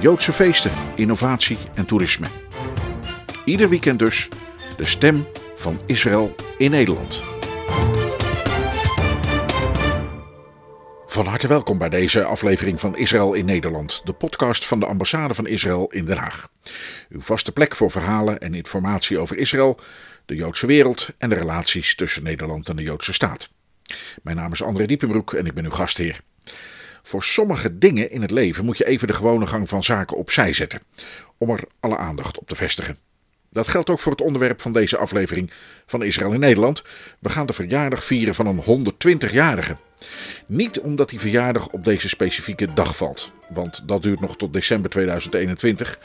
Joodse feesten, innovatie en toerisme. Ieder weekend dus de stem van Israël in Nederland. Van harte welkom bij deze aflevering van Israël in Nederland, de podcast van de ambassade van Israël in Den Haag. Uw vaste plek voor verhalen en informatie over Israël, de Joodse wereld en de relaties tussen Nederland en de Joodse staat. Mijn naam is André Diepenbroek en ik ben uw gastheer. Voor sommige dingen in het leven moet je even de gewone gang van zaken opzij zetten, om er alle aandacht op te vestigen. Dat geldt ook voor het onderwerp van deze aflevering van Israël in Nederland. We gaan de verjaardag vieren van een 120-jarige. Niet omdat die verjaardag op deze specifieke dag valt, want dat duurt nog tot december 2021.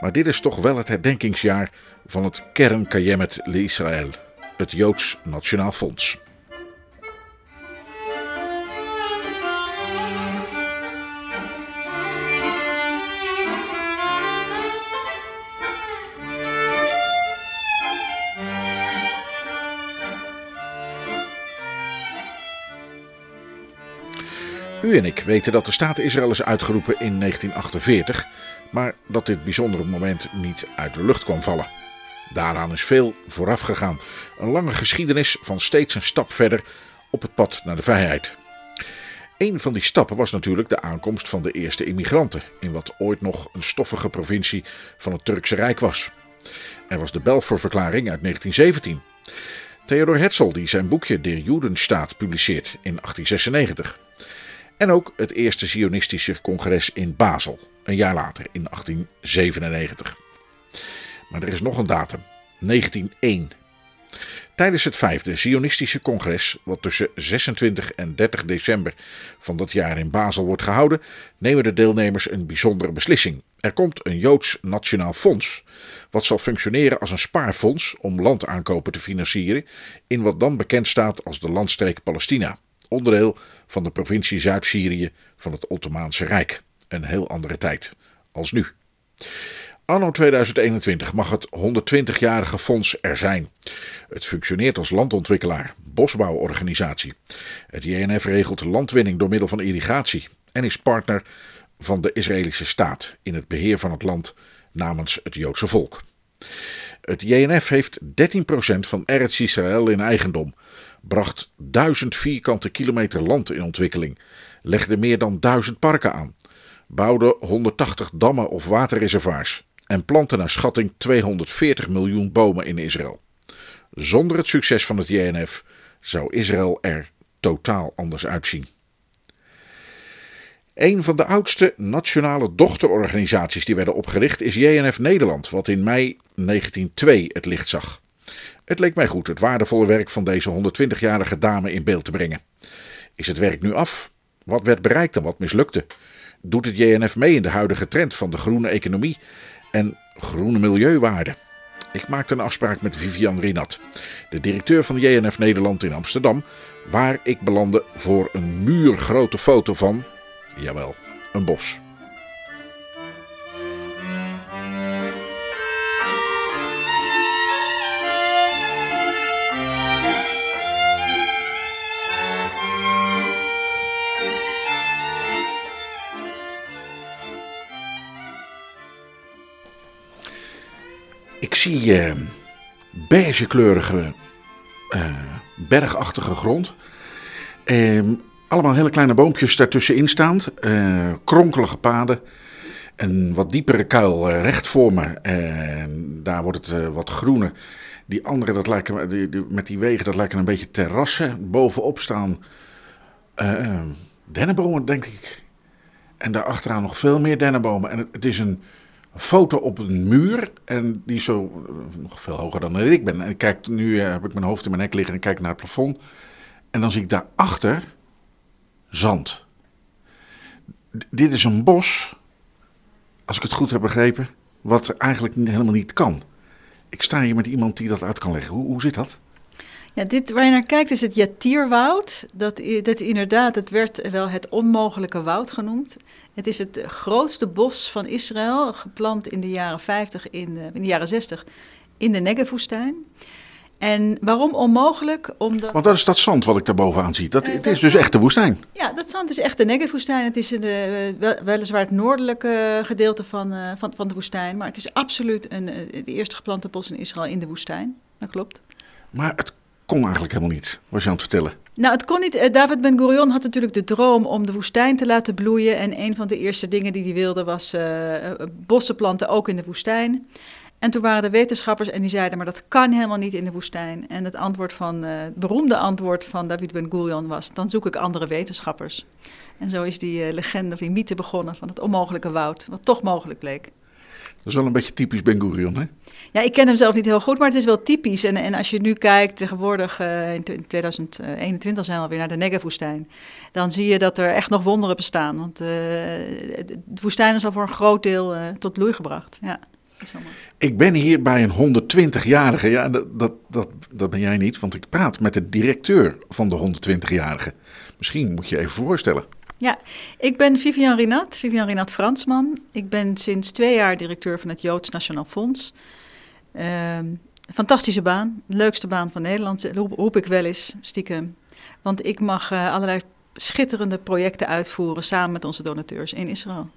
Maar dit is toch wel het herdenkingsjaar van het Kern Kayemet Israël, het Joods Nationaal Fonds. U en ik weten dat de staat Israël is uitgeroepen in 1948, maar dat dit bijzondere moment niet uit de lucht kwam vallen. Daaraan is veel vooraf gegaan. Een lange geschiedenis van steeds een stap verder op het pad naar de vrijheid. Een van die stappen was natuurlijk de aankomst van de eerste immigranten in wat ooit nog een stoffige provincie van het Turkse Rijk was. Er was de Balfour-verklaring uit 1917. Theodor Herzl die zijn boekje Der Judenstaat publiceert in 1896. En ook het eerste Zionistische congres in Basel, een jaar later, in 1897. Maar er is nog een datum, 1901. Tijdens het vijfde Zionistische congres, wat tussen 26 en 30 december van dat jaar in Basel wordt gehouden, nemen de deelnemers een bijzondere beslissing. Er komt een Joods Nationaal Fonds, wat zal functioneren als een spaarfonds om landaankopen te financieren in wat dan bekend staat als de landstreek Palestina onderdeel van de provincie Zuid-Syrië van het Ottomaanse Rijk. Een heel andere tijd als nu. Anno 2021 mag het 120-jarige fonds er zijn. Het functioneert als landontwikkelaar, bosbouworganisatie. Het JNF regelt landwinning door middel van irrigatie en is partner van de Israëlische staat in het beheer van het land namens het Joodse volk. Het JNF heeft 13% van Eretz Israël in eigendom bracht duizend vierkante kilometer land in ontwikkeling, legde meer dan duizend parken aan, bouwde 180 dammen of waterreservoirs en plantte naar schatting 240 miljoen bomen in Israël. Zonder het succes van het JNF zou Israël er totaal anders uitzien. Een van de oudste nationale dochterorganisaties die werden opgericht is JNF Nederland, wat in mei 1902 het licht zag. Het leek mij goed het waardevolle werk van deze 120-jarige dame in beeld te brengen. Is het werk nu af? Wat werd bereikt en wat mislukte? Doet het JNF mee in de huidige trend van de groene economie en groene milieuwaarden? Ik maakte een afspraak met Vivian Rinat, de directeur van JNF Nederland in Amsterdam, waar ik belandde voor een muurgrote foto van, jawel, een bos. Ik zie uh, beigekleurige, uh, bergachtige grond. Uh, allemaal hele kleine boompjes daartussenin staand. kronkelige paden. Een wat diepere kuil recht voor me. En daar wordt het wat groener. Die andere, dat lijken, die, die, met die wegen, dat lijken een beetje terrassen. Bovenop staan dennenbomen, denk ik. En daarachteraan nog veel meer dennenbomen. En het, is een foto op een muur. En die is zo nog veel hoger dan ik ben. En ik kijk, nu heb ik mijn hoofd in mijn nek liggen en kijk naar het plafond. En dan zie ik daarachter zand. Dit is een bos als ik het goed heb begrepen, wat eigenlijk helemaal niet kan. Ik sta hier met iemand die dat uit kan leggen. Hoe, hoe zit dat? Ja, dit waar je naar kijkt is het Yatirwoud. Dat, dat inderdaad, het werd wel het onmogelijke woud genoemd. Het is het grootste bos van Israël, geplant in de jaren 50, in de, in de jaren 60 in de Negev-woestijn. En waarom onmogelijk? Omdat... Want dat is dat zand wat ik daar bovenaan zie. Dat, het is dus echt de woestijn. Ja, dat zand is echt de Negev-woestijn. Het is de, weliswaar het noordelijke gedeelte van, uh, van, van de woestijn. Maar het is absoluut een, de eerste geplante bos in Israël in de woestijn. Dat klopt. Maar het kon eigenlijk helemaal niet, was je aan het vertellen. Nou, het kon niet. David Ben Gurion had natuurlijk de droom om de woestijn te laten bloeien. En een van de eerste dingen die hij wilde was uh, bossen planten, ook in de woestijn. En toen waren er wetenschappers en die zeiden, maar dat kan helemaal niet in de woestijn. En het antwoord van, uh, het beroemde antwoord van David Ben Gurion was, dan zoek ik andere wetenschappers. En zo is die uh, legende of die mythe begonnen van het onmogelijke woud, wat toch mogelijk bleek. Dat is wel een beetje typisch Ben Gurion, hè? Ja, ik ken hem zelf niet heel goed, maar het is wel typisch. En, en als je nu kijkt, tegenwoordig uh, in 2021 zijn we alweer naar de Negev-woestijn. Dan zie je dat er echt nog wonderen bestaan. Want de woestijn is al voor een groot deel tot bloei gebracht. Ja. Ik ben hier bij een 120-jarige. Ja, dat, dat, dat, dat ben jij niet, want ik praat met de directeur van de 120-jarige. Misschien moet je even voorstellen. Ja, ik ben Vivian Rinat, Vivian Rinat Fransman. Ik ben sinds twee jaar directeur van het Joods Nationaal Fonds. Uh, fantastische baan, leukste baan van Nederland, roep, roep ik wel eens, stiekem. Want ik mag uh, allerlei schitterende projecten uitvoeren samen met onze donateurs in Israël.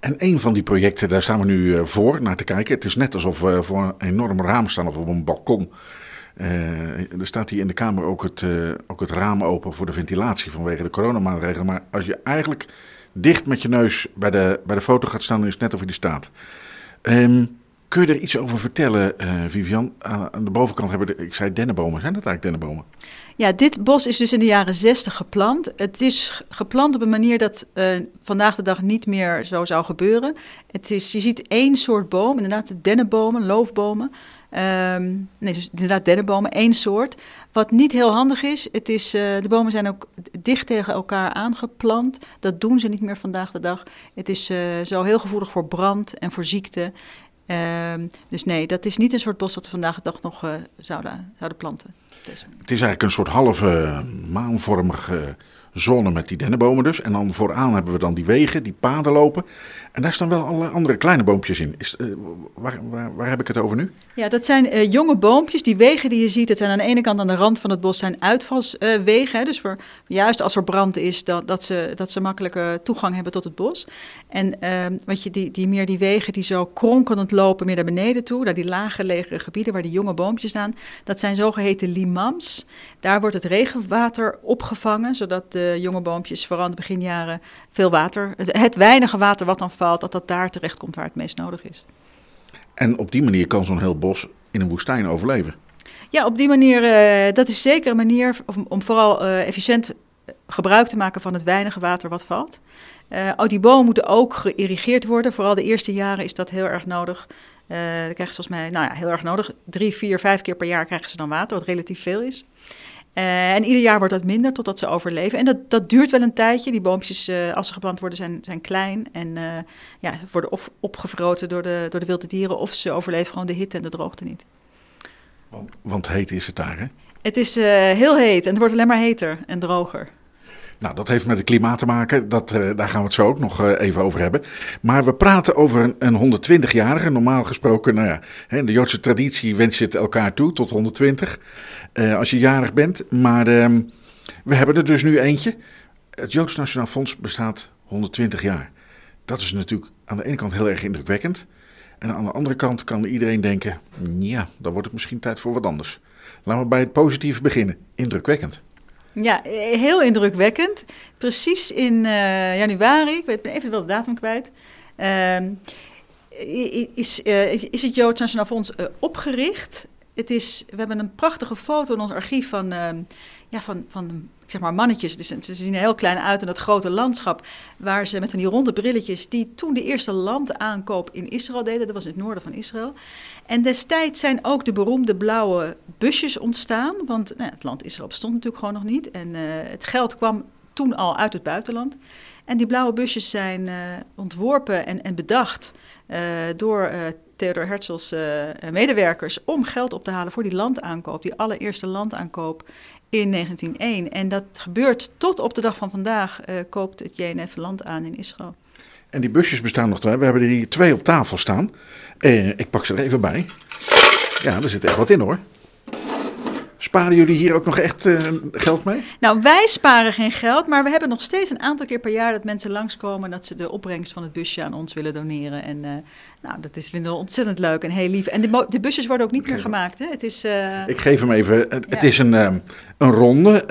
En een van die projecten, daar staan we nu uh, voor naar te kijken. Het is net alsof we voor een enorm raam staan of op een balkon. Uh, er staat hier in de kamer ook het, uh, ook het raam open voor de ventilatie vanwege de coronamaatregelen. Maar als je eigenlijk dicht met je neus bij de, bij de foto gaat staan, dan is het net of je die staat. Um, kun je er iets over vertellen, Vivian? Aan, de bovenkant hebben ik zei dennenbomen. Zijn dat eigenlijk dennenbomen? Ja, dit bos is dus in de jaren 60 geplant. Het is geplant op een manier dat uh, vandaag de dag niet meer zo zou gebeuren. Het is, je ziet één soort boom, inderdaad dennenbomen, loofbomen. Um, nee, dus inderdaad dennenbomen, één soort. Wat niet heel handig is, het is uh, de bomen zijn ook dicht tegen elkaar aangeplant. Dat doen ze niet meer vandaag de dag. Het is zo heel gevoelig voor brand en voor ziekte. Um, dus nee, dat is niet een soort bos wat we vandaag de dag nog zouden, zouden planten. Het is eigenlijk een soort halve maanvormige zone met die dennenbomen dus. En dan vooraan hebben we dan die wegen, die paden lopen. En daar staan wel alle andere kleine boompjes in. Is, uh, waar, waar, heb ik het over nu? Ja, dat zijn uh, jonge boompjes. Die wegen die je ziet, het zijn aan de ene kant aan de rand van het bos zijn uitvalswegen. Dus voor, juist als er brand is, dat, dat, ze, dat ze makkelijke toegang hebben tot het bos. En ehm, wat je, die, die meer die wegen die zo kronkelend lopen meer naar beneden toe. Naar die lage legere gebieden waar die jonge boompjes staan. Dat zijn zogeheten limams. Daar wordt het regenwater opgevangen, zodat de jonge boompjes vooral in de beginjaren veel water, het, het weinige water wat dan valt, dat dat daar terecht komt waar het meest nodig is. En op die manier kan zo'n heel bos in een woestijn overleven? Ja, op die manier, uh, dat is zeker een manier om, om vooral uh, efficiënt gebruik te maken van het weinige water wat valt. Uh, oh, die bomen moeten ook geïrrigeerd worden. Vooral de eerste jaren is dat heel erg nodig. Uh, dan krijgen ze volgens mij, nou ja, heel erg nodig. Drie, vier, vijf keer per jaar krijgen ze dan water, wat relatief veel is. Uh, en ieder jaar wordt dat minder totdat ze overleven. En dat, dat duurt wel een tijdje. Die boompjes, uh, als ze geplant worden, zijn, zijn klein. En uh, ja, worden of opgevroten door de, door de wilde dieren... of ze overleven gewoon de hitte en de droogte niet. Want, want heet is het daar, hè? Het is heel heet en het wordt alleen maar heter en droger. Nou, dat heeft met het klimaat te maken. Dat, uh, daar gaan we het zo ook nog uh, even over hebben. Maar we praten over een, een 120-jarige. Normaal gesproken, nou ja, hè, de Joodse traditie wens je het elkaar toe tot 120. Uh, als je jarig bent. Maar ehm, we hebben er dus nu eentje. Het Joods Nationaal Fonds bestaat 120 jaar. Dat is natuurlijk aan de ene kant heel erg indrukwekkend. En aan de andere kant kan iedereen denken: ja, dan wordt het misschien tijd voor wat anders. Laten we bij het positieve beginnen. Indrukwekkend. Ja, heel indrukwekkend. Precies in uh, januari, ik ben even wel de datum kwijt, uh, is, uh, is het Joods Nationaal Fonds opgericht. Het is, we hebben een prachtige foto in ons archief van, ehm, ja, van, van zeg maar mannetjes. Dus ze zien er heel klein uit in dat grote landschap. Waar ze met van die ronde brilletjes, die toen de eerste landaankoop in Israël deden. Dat was in het noorden van Israël. En destijds zijn ook de beroemde blauwe busjes ontstaan. Want nou, het land Israël bestond natuurlijk gewoon nog niet. En uh, het geld kwam toen al uit het buitenland. En die blauwe busjes zijn ontworpen en, en bedacht door Theodor Herzls medewerkers om geld op te halen voor die landaankoop, die allereerste landaankoop in 1901. En dat gebeurt tot op de dag van vandaag, koopt het JNF land aan in Israël. En die busjes bestaan nog twee. We hebben er hier twee op tafel staan. Uh, ik pak ze er even bij. Ja, er zit echt wat in hoor. Sparen jullie hier ook nog echt uh, geld mee? Nou, wij sparen geen geld, maar we hebben nog steeds een aantal keer per jaar dat mensen langskomen dat ze de opbrengst van het busje aan ons willen doneren. En uh, nou, dat is, vinden we ontzettend leuk en heel lief. En de, de busjes worden ook niet meer gemaakt. Hè? Het is, uh... Ik geef hem even. Het, ja. het is een, een ronde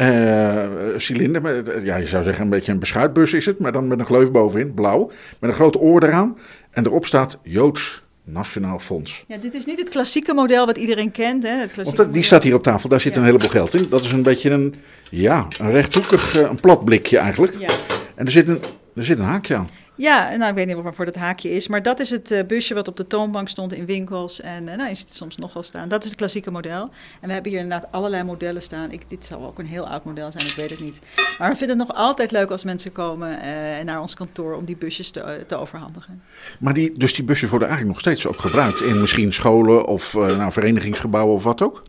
cilinder. Met, ja, je zou zeggen een beetje een beschuitbus is het, maar dan met een gleuf bovenin, blauw. Met een grote oor eraan. En erop staat Joods Nationaal Fonds. Ja, dit is niet het klassieke model wat iedereen kent. Hè? Het Want dat, die staat hier op tafel, daar zit ja. een heleboel geld in. Dat is een beetje een, ja, een rechthoekig, een plat blikje eigenlijk. Ja. En er zit, een, er zit een haakje aan. Ja, nou, ik weet niet waarvoor dat haakje is, maar dat is het uh, busje wat op de toonbank stond in winkels. En uh, nou, je ziet het soms nog wel staan. Dat is het klassieke model. En we hebben hier inderdaad allerlei modellen staan. Ik, dit zal ook een heel oud model zijn, ik weet het niet. Maar we vinden het nog altijd leuk als mensen komen uh, naar ons kantoor om die busjes te, te, overhandigen. Maar die, dus die busjes worden eigenlijk nog steeds ook gebruikt in misschien scholen of nou, verenigingsgebouwen of wat ook?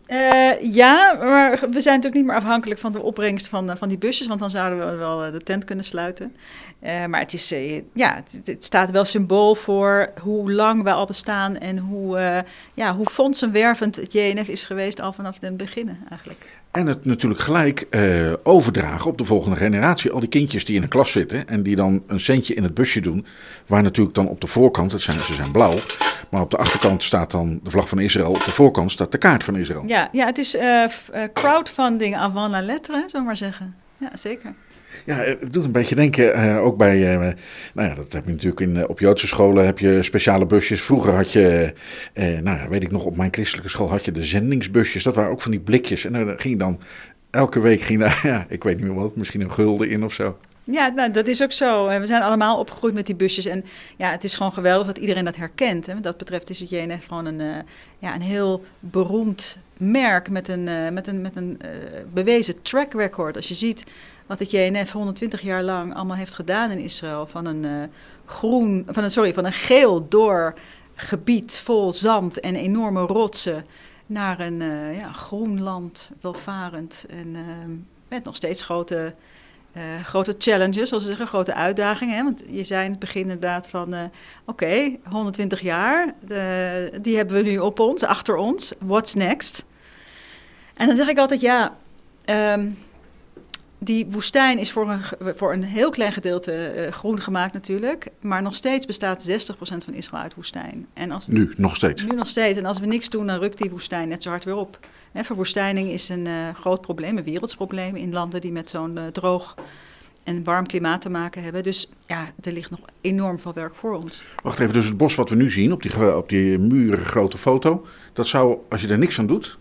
ja, maar we zijn natuurlijk niet meer afhankelijk van de opbrengst van, van die busjes, want dan zouden we wel de tent kunnen sluiten. maar het is ja, het, het, staat wel symbool voor hoe lang we al bestaan en hoe, uh, ja, hoe fondsenwervend het JNF is geweest al vanaf het begin eigenlijk. En het natuurlijk gelijk uh, overdragen op de volgende generatie. Al die kindjes die in een klas zitten en die dan een centje in het busje doen. Waar natuurlijk dan op de voorkant, het zijn, ze zijn blauw, maar op de achterkant staat dan de vlag van Israël. Op de voorkant staat de kaart van Israël. Ja, ja het is uh, crowdfunding avant la lettre, zullen we maar zeggen. Ja, zeker. Ja, het doet een beetje denken, uh, ook bij, uh, nou ja, dat heb je natuurlijk in, op Joodse scholen heb je speciale busjes. Vroeger had je, uh, nou ja, weet ik nog, op mijn christelijke school had je de zendingsbusjes. Dat waren ook van die blikjes. En daar ging dan, elke week ging ja, ik weet niet meer wat, misschien een gulden in of zo. Ja, nou, dat is ook zo. We zijn allemaal opgegroeid met die busjes. En ja, het is gewoon geweldig dat iedereen dat herkent. Hè. Wat dat betreft is het JNF gewoon een, uh, ja, een heel beroemd merk met een, uh, met een, met een uh, bewezen track record. Als je ziet wat het JNF 120 jaar lang allemaal heeft gedaan in Israël. Van een, groen, van een, sorry, van een geel door gebied vol zand en enorme rotsen naar een ja, groen land, welvarend en met nog steeds grote, grote challenges, zoals ze zeggen, grote uitdagingen. Hè? Want je zei in het begin inderdaad van, oké, okay, 120 jaar, die hebben we nu op ons, achter ons, what's next? En dan zeg ik altijd, ja, um, die woestijn is voor een, voor een heel klein gedeelte uh, groen gemaakt natuurlijk. Maar nog steeds bestaat 60% van Israël uit woestijn. En als, nu, nog steeds? Nu nog steeds. En als we niks doen, dan rukt die woestijn net zo hard weer op. Hè, verwoestijning is een uh, groot probleem, een wereldsprobleem... in landen die met zo'n uh, droog en warm klimaat te maken hebben. Dus ja, er ligt nog enorm veel werk voor ons. Wacht even, dus het bos wat we nu zien op die, op die muren grote foto... dat zou, als je er niks aan doet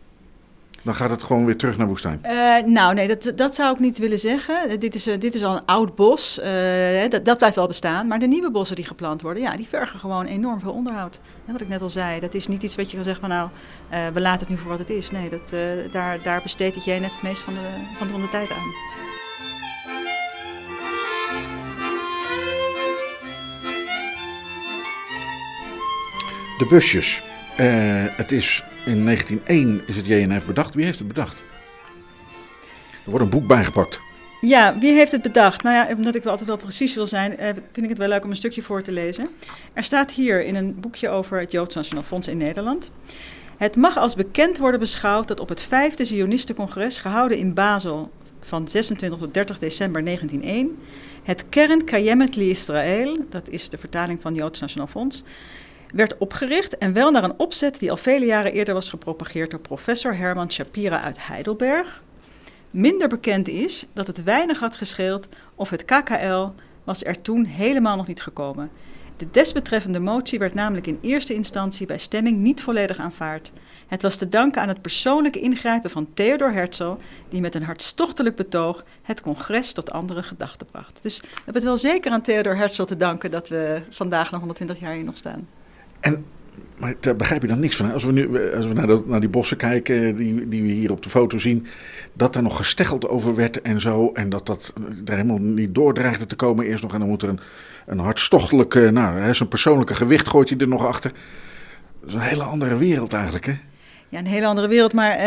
dan gaat het gewoon weer terug naar woestijn? Uh, nou, nee, dat, dat zou ik niet willen zeggen. Dit is, uh, dit is al een oud bos. Uh, dat, dat blijft wel bestaan. Maar de nieuwe bossen die geplant worden, ja, die vergen gewoon enorm veel onderhoud. Wat ik net al zei, dat is niet iets wat je kan zeggen van nou, we laten het nu voor wat het is. Nee, dat, daar, daar besteedt het jij net het meest van de, van de, van de tijd aan. De busjes. het is in 1901 is het JNF bedacht. Wie heeft het bedacht? Er wordt een boek bijgepakt. Ja, wie heeft het bedacht? Nou ja, omdat ik wel altijd wel precies wil zijn, eh, vind ik het wel leuk om een stukje voor te lezen. Er staat hier in een boekje over het Joods Nationaal Fonds in Nederland. Het mag als bekend worden beschouwd dat op het vijfde Zionistencongres, gehouden in Basel van 26 tot 30 december 1901, het Kern Kayemet Li Israël, dat is de vertaling van Joods Nationaal Fonds, werd opgericht en wel naar een opzet die al vele jaren eerder was gepropageerd door professor Herman Shapira uit Heidelberg. Minder bekend is dat het weinig had gescheeld of het KKL was er toen helemaal nog niet gekomen. De desbetreffende motie werd namelijk in eerste instantie bij stemming niet volledig aanvaard. Het was te danken aan het persoonlijke ingrijpen van Theodor Herzl, die met een hartstochtelijk betoog het congres tot andere gedachten bracht. Dus we hebben het wel zeker aan Theodor Herzl te danken dat we vandaag na 120 jaar hier nog staan. En maar daar begrijp je dan niks van. Als we nu als we naar, naar die bossen kijken, die, die we hier op de foto zien, dat daar nog gesteggeld over werd en zo. En dat dat er helemaal niet door dreigde te komen eerst nog. En dan moet er een, een hartstochtelijk, eh, nou, zijn persoonlijke gewicht gooit hij er nog achter. Dat is een hele andere wereld eigenlijk, hè? Een hele andere wereld, maar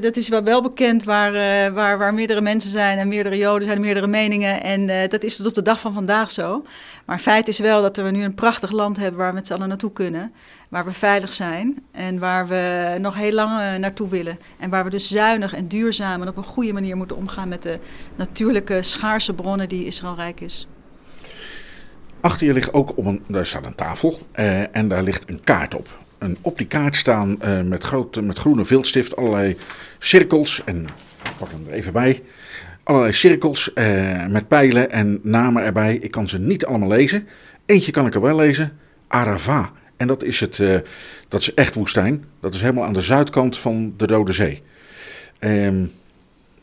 dat is wel, wel bekend waar, eh, waar, waar meerdere mensen zijn en meerdere joden zijn, meerdere meningen. En eh, dat is tot op de dag van vandaag zo. Maar feit is wel dat we nu een prachtig land hebben waar we met z'n allen naartoe kunnen. Waar we veilig zijn en waar we nog heel lang eh, naartoe willen. En waar we dus zuinig en duurzaam en op een goede manier moeten omgaan met de natuurlijke schaarse bronnen die Israël rijk is. Achter je ligt ook op een, daar staat een tafel en daar ligt een kaart op. En op die kaart staan eh, met, met groene viltstift allerlei cirkels. En ik pak hem er even bij. Allerlei cirkels eh, met pijlen en namen erbij. Ik kan ze niet allemaal lezen. Eentje kan ik er wel lezen. Arava. En dat is, het, eh, dat is echt woestijn. Dat is helemaal aan de zuidkant van de Dode Zee. Ehm,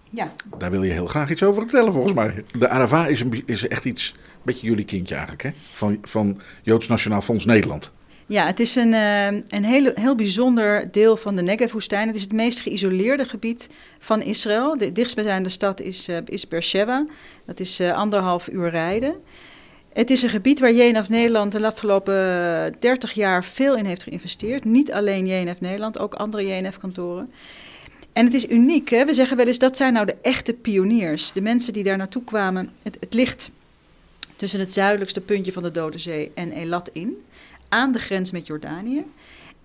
Ja, daar wil je heel graag iets over vertellen, volgens mij. De Arava is, een, is echt iets, een beetje jullie kindje eigenlijk, hè? Van, van Joods Nationaal Fonds Nederland. Ja, het is een, eh, een heel, heel bijzonder deel van de Negev-woestijn. Het is het meest geïsoleerde gebied van Israël. De dichtstbijzijnde stad is, eh, is Beersheba. Dat is eh, anderhalf uur rijden. Het is een gebied waar JNF Nederland de afgelopen 30 jaar veel in heeft geïnvesteerd. Niet alleen JNF Nederland, ook andere JNF-kantoren. En het is uniek. Hè? We zeggen wel eens dat zijn nou de echte pioniers. De mensen die daar naartoe kwamen. Het, ligt tussen het zuidelijkste puntje van de Dode Zee en Elat in aan de grens met Jordanië.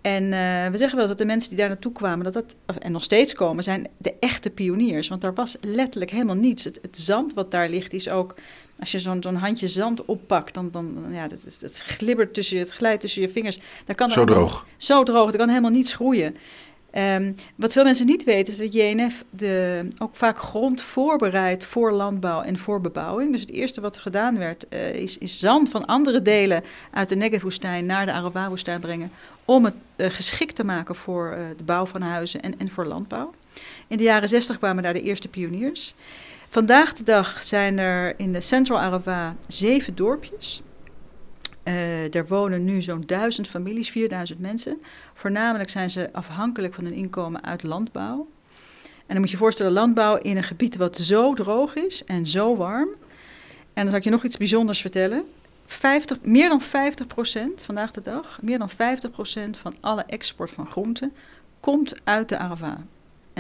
En eh, we zeggen wel dat de mensen die daar naartoe kwamen, dat dat, en nog steeds komen, zijn de echte pioniers. Want daar was letterlijk helemaal niets. Het, het zand wat daar ligt is ook, als je zo'n zo'n handje zand oppakt, dan, dan ja, dat, is- dat glibbert tussen je, het glijdt tussen je vingers. Daar kan Zo helemaal- droog. Zo droog, er kan helemaal niets groeien. Ehm, wat veel mensen niet weten is dat JNF de, ook vaak grond voorbereidt voor landbouw en voor bebouwing. Dus het eerste wat gedaan werd, eh, is, is zand van andere delen uit de Negev-woestijn naar de Araba-woestijn brengen. Om het eh, geschikt te maken voor eh, de bouw van huizen en, en voor landbouw. In de jaren 60 kwamen daar de eerste pioniers. Vandaag de dag zijn er in de Central Arava zeven dorpjes. Eh er wonen nu zo'n duizend families, 4000 mensen. Voornamelijk zijn ze afhankelijk van hun inkomen uit landbouw. En dan moet je je voorstellen, landbouw in een gebied wat zo droog is en zo warm. En dan zal ik je nog iets bijzonders vertellen. 50, meer dan 50 procent, vandaag de dag, meer dan 50 procent van alle export van groenten komt uit de Arava.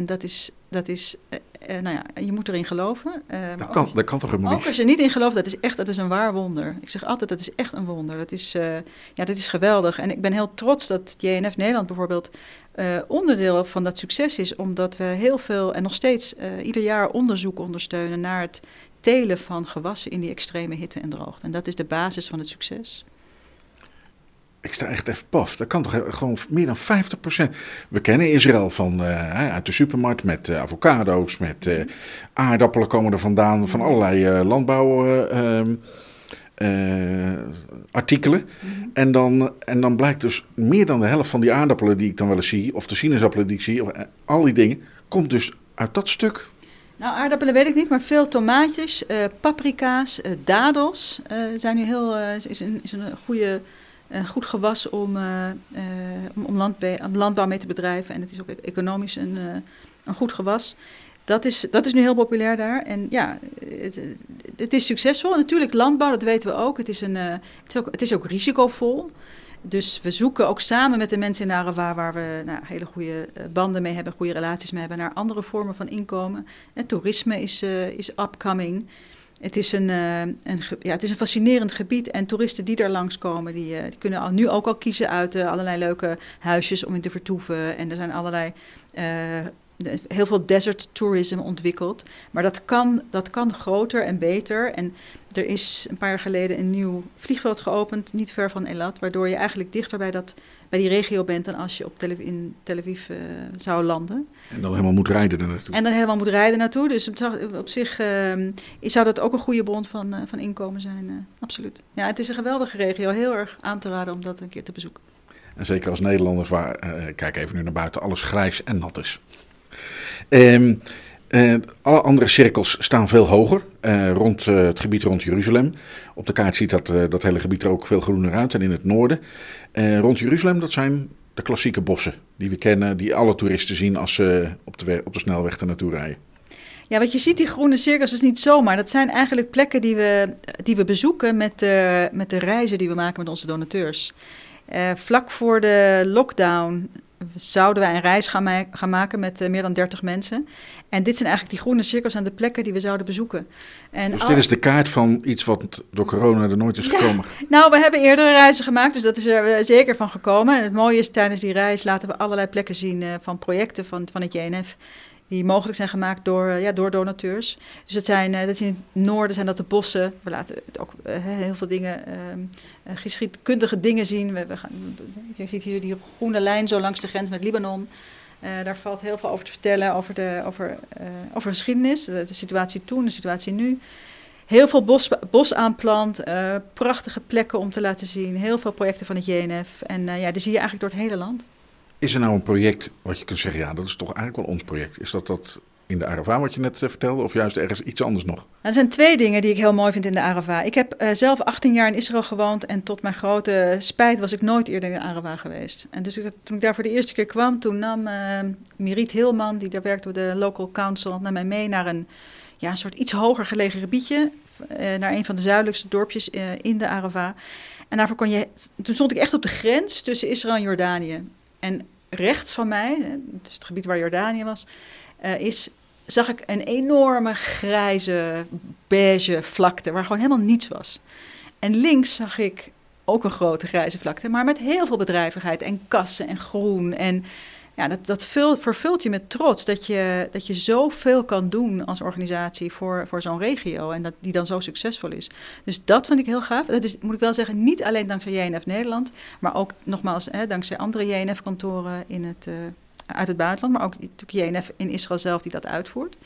En dat is, dat is eh, eh, nou ja, je moet erin geloven. eh, Dat ook kan, je- dat kan toch helemaal ook niet? als je niet in gelooft, dat is echt dat is een waar wonder. Ik zeg altijd, dat is echt een wonder. Dat is, ja, dat is geweldig. En ik ben heel trots dat JNF Nederland bijvoorbeeld onderdeel van dat succes is. Omdat we heel veel en nog steeds ieder jaar onderzoek ondersteunen naar het telen van gewassen in die extreme hitte en droogte. En dat is de basis van het succes. Ik sta echt even paf. Dat kan toch he- gewoon meer dan 50%. We kennen Israël van, eh, uit de supermarkt met eh, avocado's, met eh, aardappelen komen er vandaan, van allerlei eh, landbouwartikelen. en, dan, en dan blijkt dus meer dan de helft van die aardappelen die ik dan wel eens zie, of de sinaasappelen die ik zie, of, eh, al die dingen, komt dus uit dat stuk. Nou, aardappelen weet ik niet, maar veel tomaatjes, eh, paprika's, eh, dadels eh, zijn nu heel, eh, is, een, is een goede, een goed gewas om, eh, eh, om, om landbouw mee te bedrijven. En het is ook e- economisch een, eh, een goed gewas. Dat is, dat is nu heel populair daar. En ja, het, het is succesvol. Natuurlijk, landbouw, dat weten we ook. Het is, een, eh, het is ook, het is ook risicovol. Dus we zoeken ook samen met de mensen in Arava, waar we nou, hele goede eh, banden mee hebben, goede relaties mee hebben, naar andere vormen van inkomen. En toerisme is, eh, is upcoming. Het is, een, eh, een, ja, het is een fascinerend gebied en toeristen die daar langskomen, die, eh, die kunnen al, nu ook al kiezen uit eh, allerlei leuke huisjes om in te vertoeven. En er zijn allerlei, heel veel desert tourism ontwikkeld. Maar dat kan, dat kan groter en beter. En er is een paar jaar geleden een nieuw vliegveld geopend, niet ver van Elat, waardoor je eigenlijk dichter bij, dat, bij die regio bent dan als je op Tel in Tel Aviv eh, zou landen. En dan helemaal moet rijden er naartoe. En dan helemaal moet rijden naartoe. Dus op, op zich ehm, zou dat ook een goede bron van, eh, van inkomen zijn. eh, absoluut. Ja, het is een geweldige regio. Heel erg aan te raden om dat een keer te bezoeken. En zeker als Nederlanders, waar, kijk even nu naar buiten, alles grijs en nat is. Eh, alle andere cirkels staan veel hoger, rond het gebied rond Jeruzalem. Op de kaart ziet dat, dat hele gebied er ook veel groener uit en in het noorden. Eh, rond Jeruzalem, dat zijn de klassieke bossen die we kennen, die alle toeristen zien als ze op de, op de snelweg er naartoe rijden. Ja, wat je ziet, die groene cirkels is niet zomaar. Dat zijn eigenlijk plekken die we, die we bezoeken met de, met de reizen die we maken met onze donateurs. Eh, vlak voor de lockdown zouden wij een reis gaan, ma- gaan maken met eh, meer dan 30 mensen. En dit zijn eigenlijk die groene cirkels aan de plekken die we zouden bezoeken. En Dus al- dit is de kaart van iets wat door corona er nooit is gekomen. Nou, we hebben eerdere reizen gemaakt, dus dat is er eh, zeker van gekomen. En het mooie is, tijdens die reis laten we allerlei plekken zien eh, van projecten van, van het JNF. Die mogelijk zijn gemaakt door, eh, ja, door donateurs. Dus dat zijn, eh, dat is in het noorden zijn dat de bossen. We laten ook eh, heel veel dingen, ehm, eh, geschiedkundige dingen zien. We, we gaan, je ziet hier die groene lijn zo langs de grens met Libanon. Daar valt heel veel over te vertellen, over, de, over, over geschiedenis, de, situatie toen, de situatie nu. Heel veel bos, bos aanplant, prachtige plekken om te laten zien. Heel veel projecten van het JNF. En ja, die zie je eigenlijk door het hele land. Is er nou een project wat je kunt zeggen, ja, dat is toch eigenlijk wel ons project? Is dat dat in de Arava wat je net eh, vertelde, of juist ergens iets anders nog? Er zijn twee dingen die ik heel mooi vind in de Arava. Ik heb eh, zelf 18 jaar in Israël gewoond en tot mijn grote spijt was ik nooit eerder in de Arava geweest. En dus ik, toen ik daar voor de eerste keer kwam, toen nam eh Mirit Hilman, die daar werkte bij de local council, naar mij mee naar een, ja, een soort iets hoger gelegen gebiedje. naar een van de zuidelijkste dorpjes in de Arava. En daarvoor kon je, toen stond ik echt op de grens tussen Israël en Jordanië. En rechts van mij, dus het gebied waar Jordanië was, eh, is zag ik een enorme grijze, beige vlakte waar gewoon helemaal niets was. En links zag ik ook een grote grijze vlakte, maar met heel veel bedrijvigheid en kassen en groen. En ja, dat, dat vult, vervult je met trots dat je, dat je zoveel kan doen als organisatie voor, voor zo'n regio en dat die dan zo succesvol is. Dus dat vind ik heel gaaf. Dat is, moet ik wel zeggen, niet alleen dankzij JNF Nederland, maar ook nogmaals hè, dankzij andere JNF-kantoren in het, eh, uit het buitenland, maar ook natuurlijk JNF in Israël zelf die dat uitvoert.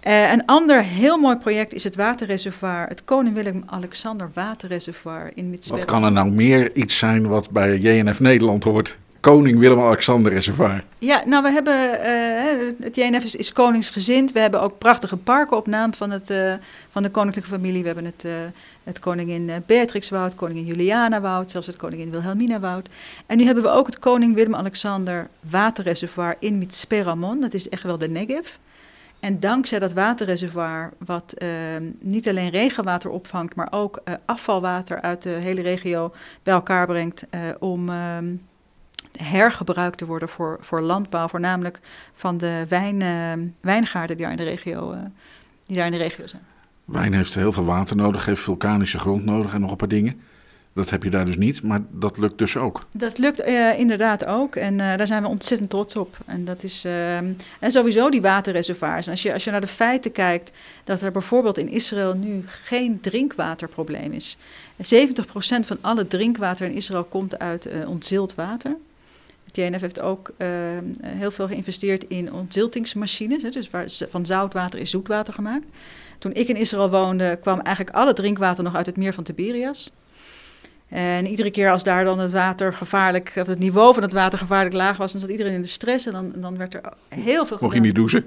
Eh, een ander heel mooi project is het waterreservoir, het Koning Willem-Alexander Waterreservoir in Wat Mitswede. kan er nou meer iets zijn wat bij JNF Nederland hoort? Koning Willem-Alexander Reservoir. Ja, nou we hebben, eh, het JNF is, koningsgezind. We hebben ook prachtige parken op naam van, het, eh, van de koninklijke familie. We hebben het, eh, het Koningin Beatrixwoud, Koningin Juliana-woud, zelfs het Koningin Wilhelmina-woud. En nu hebben we ook het Koning Willem-Alexander Waterreservoir in Mitzperamon. Dat is echt wel de Negev. En dankzij dat waterreservoir, wat niet alleen regenwater opvangt, maar ook afvalwater uit de hele regio bij elkaar brengt om ehm, hergebruikt te worden voor, voor landbouw, voornamelijk van de wijn, eh, wijngaarden die daar, in de regio, eh, die daar in de regio zijn. Wijn heeft heel veel water nodig, heeft vulkanische grond nodig en nog een paar dingen. Dat heb je daar dus niet, maar dat lukt dus ook. Dat lukt eh, inderdaad ook en daar zijn we ontzettend trots op. En dat is en sowieso die waterreservoirs. En als je, als je naar de feiten kijkt, dat er bijvoorbeeld in Israël nu geen drinkwaterprobleem is. 70% van alle drinkwater in Israël komt uit ontzild water. Het JNF heeft ook ehm, heel veel geïnvesteerd in ontziltingsmachines. Hè, dus waar, van zoutwater is zoetwater gemaakt. Toen ik in Israël woonde, kwam eigenlijk alle drinkwater nog uit het meer van Tiberias. En iedere keer als daar dan het water gevaarlijk, of het niveau van het water gevaarlijk laag was, dan zat iedereen in de stress en dan, dan werd er heel veel Mocht je niet douchen?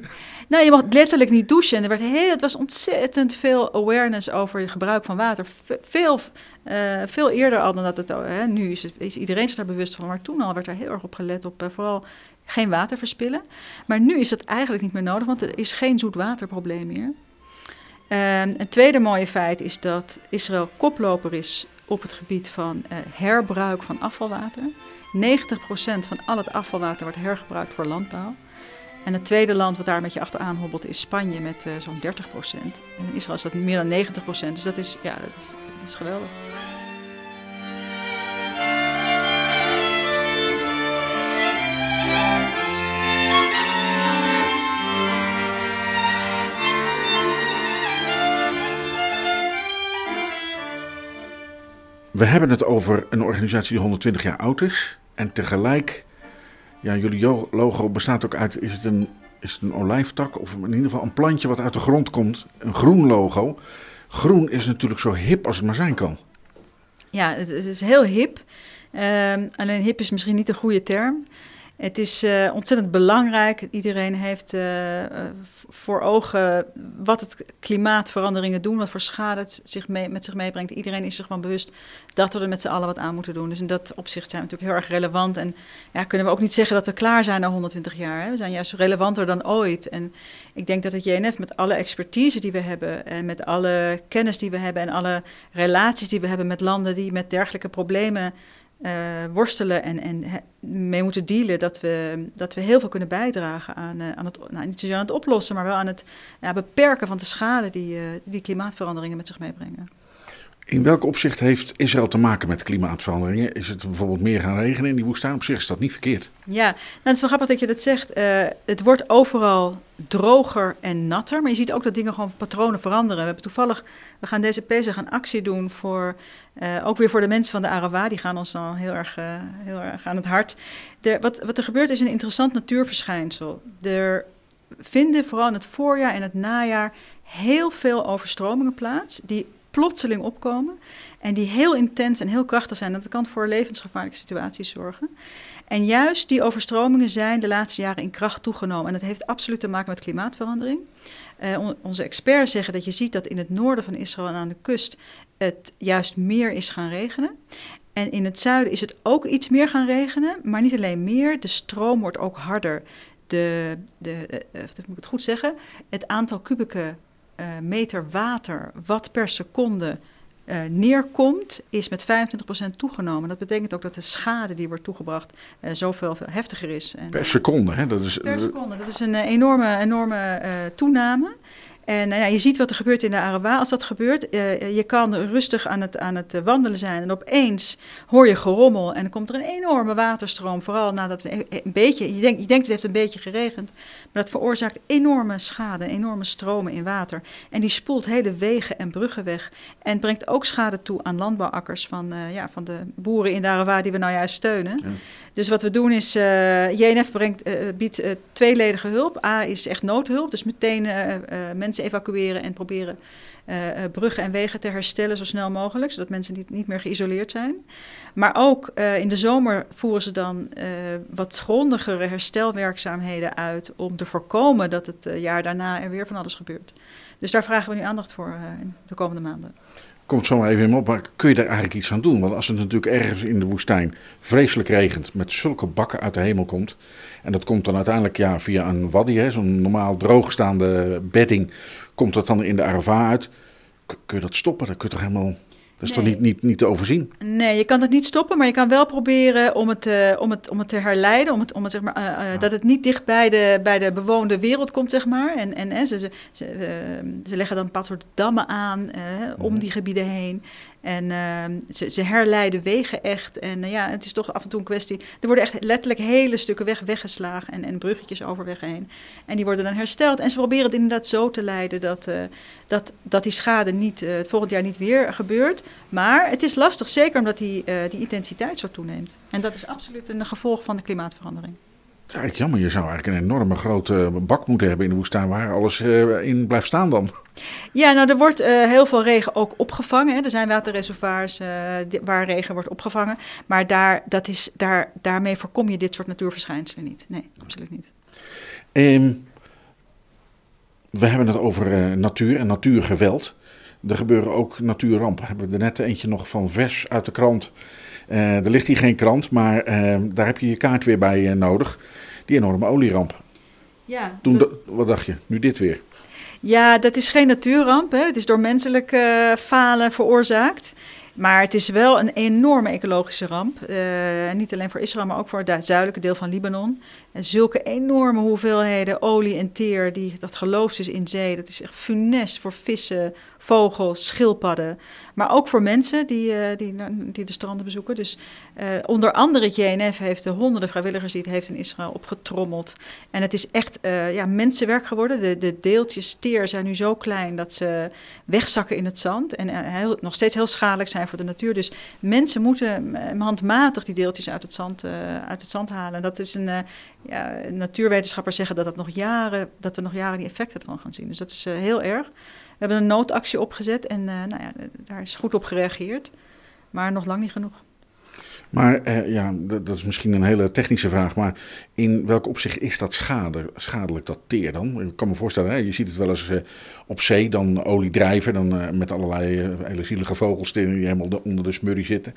Nou, je mocht letterlijk niet douchen. En er werd heel, het was ontzettend veel awareness over het gebruik van water. Ve- Veel, eh, veel eerder al dan dat het... Hè, nu is, het, is iedereen zich daar bewust van. Maar toen al werd er heel erg op gelet op eh, vooral geen water verspillen. Maar nu is dat eigenlijk niet meer nodig, want er is geen zoetwaterprobleem meer. Ehm, een tweede mooie feit is dat Israël koploper is op het gebied van eh, herbruik van afvalwater. 90% van al het afvalwater wordt hergebruikt voor landbouw. En het tweede land wat daar een beetje achteraan hobbelt is Spanje met eh, zo'n 30 procent. En in Israël is dat meer dan 90 procent. Dus dat is, ja, dat is, dat is geweldig. We hebben het over een organisatie die 120 jaar oud is. En tegelijk, ja, jullie logo bestaat ook uit, is het een, is het een olijftak of in ieder geval een plantje wat uit de grond komt. Een groen logo. Groen is natuurlijk zo hip als het maar zijn kan. Ja, het, het is heel hip. Ehm, alleen hip is misschien niet de goede term. Het is uh, ontzettend belangrijk. Iedereen heeft uh, voor ogen wat het klimaatveranderingen doen, wat voor schade het zich mee, met zich meebrengt. Iedereen is zich van bewust dat we er met z'n allen wat aan moeten doen. Dus in dat opzicht zijn we natuurlijk heel erg relevant. En ja, kunnen we ook niet zeggen dat we klaar zijn na 120 jaar. Hè? We zijn juist relevanter dan ooit. En ik denk dat het JNF met alle expertise die we hebben en met alle kennis die we hebben en alle relaties die we hebben met landen die met dergelijke problemen uh, worstelen en, en mee moeten dealen, dat we, dat we heel veel kunnen bijdragen aan, uh, aan het, nou, niet zozeer aan het oplossen, maar wel aan het ja, beperken van de schade die, uh, die klimaatveranderingen met zich meebrengen. In welk opzicht heeft Israël te maken met klimaatveranderingen? Is het bijvoorbeeld meer gaan regenen in die woestijn? Op zich is dat niet verkeerd. Ja, nou, het is wel grappig dat je dat zegt. Uh, het wordt overal droger en natter, maar je ziet ook dat dingen gewoon patronen veranderen. We hebben toevallig, we gaan deze Pesach een actie doen voor, uh, ook weer voor de mensen van de Arawa. Die gaan ons dan heel erg, uh, heel erg aan het hart. Wat, wat er gebeurt is een interessant natuurverschijnsel. Er vinden vooral in het voorjaar en het najaar heel veel overstromingen plaats, die plotseling opkomen en die heel intens en heel krachtig zijn. Dat kan voor levensgevaarlijke situaties zorgen. En juist die overstromingen zijn de laatste jaren in kracht toegenomen. En dat heeft absoluut te maken met klimaatverandering. Uh, onze experts zeggen dat je ziet dat in het noorden van Israël en aan de kust het juist meer is gaan regenen. En in het zuiden is het ook iets meer gaan regenen, maar niet alleen meer. De stroom wordt ook harder. De, de, uh, moet ik het goed zeggen, het aantal kubieke meter water wat per seconde uh, neerkomt, is met 25% toegenomen. Dat betekent ook dat de schade die wordt toegebracht uh, zoveel veel heftiger is. En, per seconde, hè? Dat is, per seconde. Dat is een enorme, enorme toename. En nou ja, je ziet wat er gebeurt in de Arawa. Als dat gebeurt, uh, je kan rustig aan het, aan het eh, wandelen zijn. En opeens hoor je gerommel en dan komt er een enorme waterstroom. Vooral nadat het een beetje, je denkt, je denkt het heeft een beetje geregend. Maar dat veroorzaakt enorme schade, enorme stromen in water. En die spoelt hele wegen en bruggen weg. En brengt ook schade toe aan landbouwakkers van, uh, ja, van de boeren in de Arawa die we nou juist steunen. Ja. Dus wat we doen is, uh, JNF brengt, biedt tweeledige hulp. A is echt noodhulp, dus meteen mensen evacueren en proberen uh, bruggen en wegen te herstellen zo snel mogelijk, zodat mensen niet, niet meer geïsoleerd zijn. Maar ook uh, in de zomer voeren ze dan wat grondigere herstelwerkzaamheden uit om te voorkomen dat het jaar daarna er weer van alles gebeurt. Dus daar vragen we nu aandacht voor in de komende maanden komt zo maar even in op, maar kun je daar eigenlijk iets aan doen? Want als het natuurlijk ergens in de woestijn vreselijk regent, met zulke bakken uit de hemel komt, en dat komt dan uiteindelijk ja, via een wadi, zo'n normaal droogstaande bedding, komt dat dan in de Arava uit. Kun je dat stoppen? Dat kun je toch helemaal dat is nee. toch niet, niet, niet te overzien? Nee, je kan het niet stoppen, maar je kan wel proberen om het, uh, om het, om het te herleiden. Om het, om het, zeg maar, uh, uh, ja. Dat het niet dicht bij de, bij de bewoonde wereld komt, zeg maar. En, en ze, ze, ze, ze leggen dan een paar soort dammen aan om mhm. die gebieden heen. En uh, ze, ze, herleiden wegen echt. En uh, ja, het is toch af en toe een kwestie. Er worden echt letterlijk hele stukken weg weggeslagen en, en bruggetjes over weg heen. En die worden dan hersteld. En ze proberen het inderdaad zo te leiden dat, uh, dat, dat die schade niet, het volgend jaar niet weer gebeurt. Maar het is lastig, zeker omdat die, die intensiteit zo toeneemt. En dat is absoluut een gevolg van de klimaatverandering. Het is eigenlijk jammer, je zou eigenlijk een enorme grote bak moeten hebben in de woestijn waar alles in blijft staan dan. Ja, nou er wordt uh, heel veel regen ook opgevangen. Hè. Er zijn waterreservoirs uh, waar regen wordt opgevangen. Maar daar, dat is, daar, daarmee voorkom je dit soort natuurverschijnselen niet. Nee, absoluut niet. Um, we hebben het over uh, natuur en natuurgeweld. Er gebeuren ook natuurrampen. Hebben we er net eentje nog van vers uit de krant. er ligt hier geen krant, maar ehm, daar heb je je kaart weer bij nodig. Die enorme olieramp. Ja. Toen, wat dacht je? Nu dit weer. Ja, dat is geen natuurramp. Hè. Het is door menselijk uh, falen veroorzaakt. Maar het is wel een enorme ecologische ramp. Uh, niet alleen voor Israël, maar ook voor het zuidelijke deel van Libanon. En zulke enorme hoeveelheden olie en teer, die, dat geloofd is in zee, dat is echt funest voor vissen, vogels, schildpadden. Maar ook voor mensen die, uh, die, die de stranden bezoeken. Dus uh, onder andere het JNF heeft de honderden vrijwilligers die het heeft in Israël opgetrommeld. En het is echt uh, ja, mensenwerk geworden. De, de deeltjes teer zijn nu zo klein dat ze wegzakken in het zand. En heel, nog steeds heel schadelijk zijn voor de natuur. Dus mensen moeten handmatig die deeltjes uit het zand, uit het zand halen. Dat is een ja, natuurwetenschappers zeggen dat, dat, nog jaren, dat we nog jaren die effecten van gaan zien. Dus dat is heel erg. We hebben een noodactie opgezet en uh, nou ja, daar is goed op gereageerd. Maar nog lang niet genoeg. Maar eh, ja, dat, is misschien een hele technische vraag. Maar in welk opzicht is dat schade, schadelijk, dat teer dan? Ik kan me voorstellen, hè, je ziet het wel eens eh, op zee, dan olie drijven. Dan eh, met allerlei eh, hele vogels die helemaal de- onder de smurrie zitten.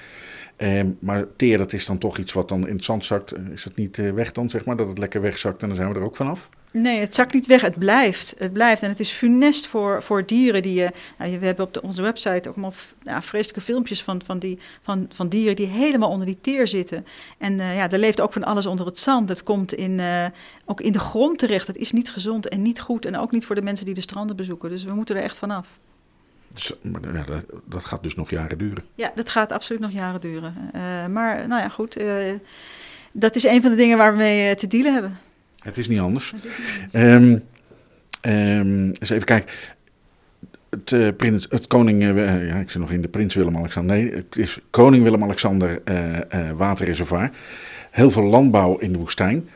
Eh, maar teer, dat is dan toch iets wat dan in het zand zakt. Eh, Is dat niet eh, weg dan, zeg maar? Dat het lekker wegzakt en dan zijn we er ook vanaf? Nee, het zakt niet weg, het blijft. Het blijft en het is funest voor, voor dieren die je... Nou, we hebben op de, onze website ook allemaal ja, vreselijke filmpjes van, van, die, van, van dieren die helemaal onder die teer zitten. En eh, ja, er leeft ook van alles onder het zand. Het komt in, eh, ook in de grond terecht. Het is niet gezond en niet goed en ook niet voor de mensen die de stranden bezoeken. Dus we moeten er echt vanaf. Dus, maar, ja, dat, dat gaat dus nog jaren duren. Ja, dat gaat absoluut nog jaren duren. Eh, maar nou ja, goed. dat is een van de dingen waar we mee te dealen hebben. Het is niet anders. Ehm ehm, eens even kijken. Het, eh, prins, het koning, eh, ja, ik zit nog in de prins Willem-Alexander. Nee, het is koning Willem-Alexander eh, eh, waterreservoir. Heel veel landbouw in de woestijn.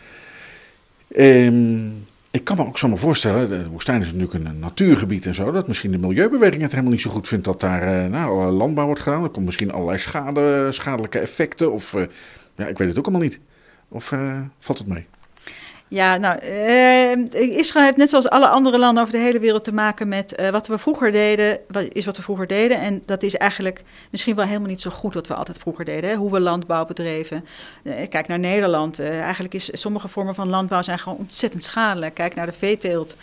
Ehm, ik kan me ook zomaar voorstellen, de woestijn is natuurlijk een natuurgebied en zo, dat misschien de milieubeweging het helemaal niet zo goed vindt dat daar eh, nou, landbouw wordt gedaan. Er komt misschien allerlei schade, schadelijke effecten of, eh, ja, ik weet het ook allemaal niet. Of eh, valt het mee? Ja, nou, eh, Israël heeft net zoals alle andere landen over de hele wereld te maken met eh, wat we vroeger deden, wat is wat we vroeger deden. En dat is eigenlijk misschien wel helemaal niet zo goed wat we altijd vroeger deden, hè? hoe we landbouw bedreven. Eh, kijk naar Nederland. eh, eigenlijk is sommige vormen van landbouw zijn gewoon ontzettend schadelijk. Kijk naar de veeteelt.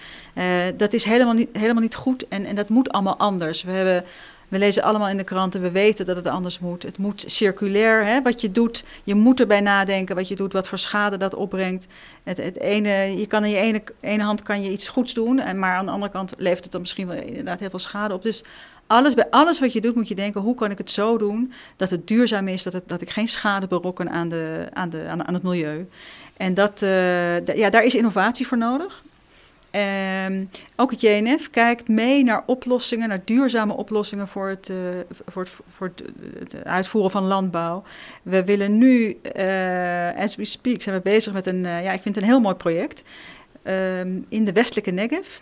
Dat is helemaal niet, helemaal niet goed en, en dat moet allemaal anders. We hebben we lezen allemaal in de kranten, we weten dat het anders moet. Het moet circulair, hè, wat je doet. Je moet erbij nadenken wat je doet, wat voor schade dat opbrengt. Het, het ene, je kan aan je ene, ene hand kan je iets goeds doen, en maar aan de andere kant levert het dan misschien wel inderdaad heel veel schade op. Dus alles, bij alles wat je doet moet je denken, hoe kan ik het zo doen dat het duurzaam is, dat, ik geen schade berokken aan, de, aan, de, aan, het milieu. En dat, eh, ja, daar is innovatie voor nodig. Ehm, ook het JNF kijkt mee naar oplossingen, naar duurzame oplossingen voor het, eh, voor het, voor het, het uitvoeren van landbouw. We willen nu, eh, as we speak, zijn we bezig met een, eh, ja, ik vind het een heel mooi project. Ehm, in de westelijke Negev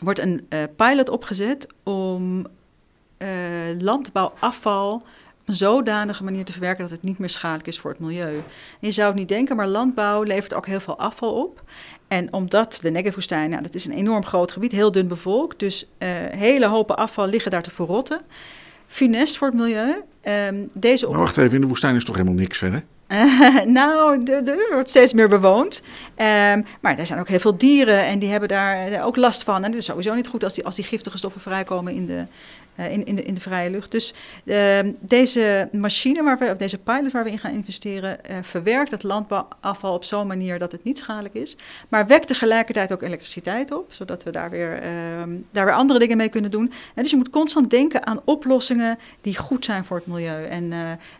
wordt een pilot opgezet om landbouwafval een zodanige manier te verwerken dat het niet meer schadelijk is voor het milieu. Je zou het niet denken, maar landbouw levert ook heel veel afval op. En omdat de Negev-woestijn, nou, dat is een enorm groot gebied, heel dun bevolkt, dus eh, hele hopen afval liggen daar te verrotten. Funest voor het milieu. Ehm, deze Maar wacht even, in de woestijn is toch helemaal niks verder? nou, de- de- wordt steeds meer bewoond. Ehm, maar er zijn ook heel veel dieren en die hebben daar eh, ook last van. En het is sowieso niet goed als die, als die giftige stoffen vrijkomen in de, eh, in, in, de, in de vrije lucht. Dus ehm, deze machine, waar we, of deze pilot waar we in gaan investeren, eh, verwerkt het landbouwafval op zo'n manier dat het niet schadelijk is. Maar wekt tegelijkertijd ook elektriciteit op, zodat we daar weer, ehm, daar weer andere dingen mee kunnen doen. En dus je moet constant denken aan oplossingen die goed zijn voor het milieu. En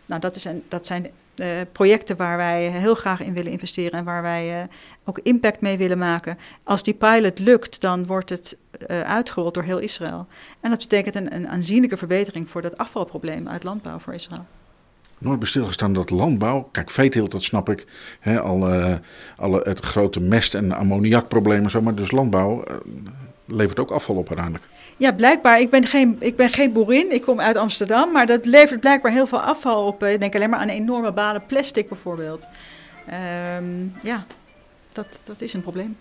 nou, dat, is een, dat zijn eh, projecten waar wij heel graag in willen investeren en waar wij eh, ook impact mee willen maken. Als die pilot lukt, dan wordt het eh, uitgerold door heel Israël. En dat betekent een, een aanzienlijke verbetering voor dat afvalprobleem uit landbouw voor Israël. Nooit bij stilgestaan dat landbouw, kijk veeteelt dat snap ik, hè, alle, alle, het grote mest- en ammoniakproblemen, zo, maar dus landbouw levert ook afval op uiteindelijk. Ja, blijkbaar. Ik ben, geen, ik ben geen boerin, ik kom uit Amsterdam, maar dat levert blijkbaar heel veel afval op. Eh, Ik denk alleen maar aan enorme balen plastic bijvoorbeeld. Ehm, ja, dat, dat is een probleem.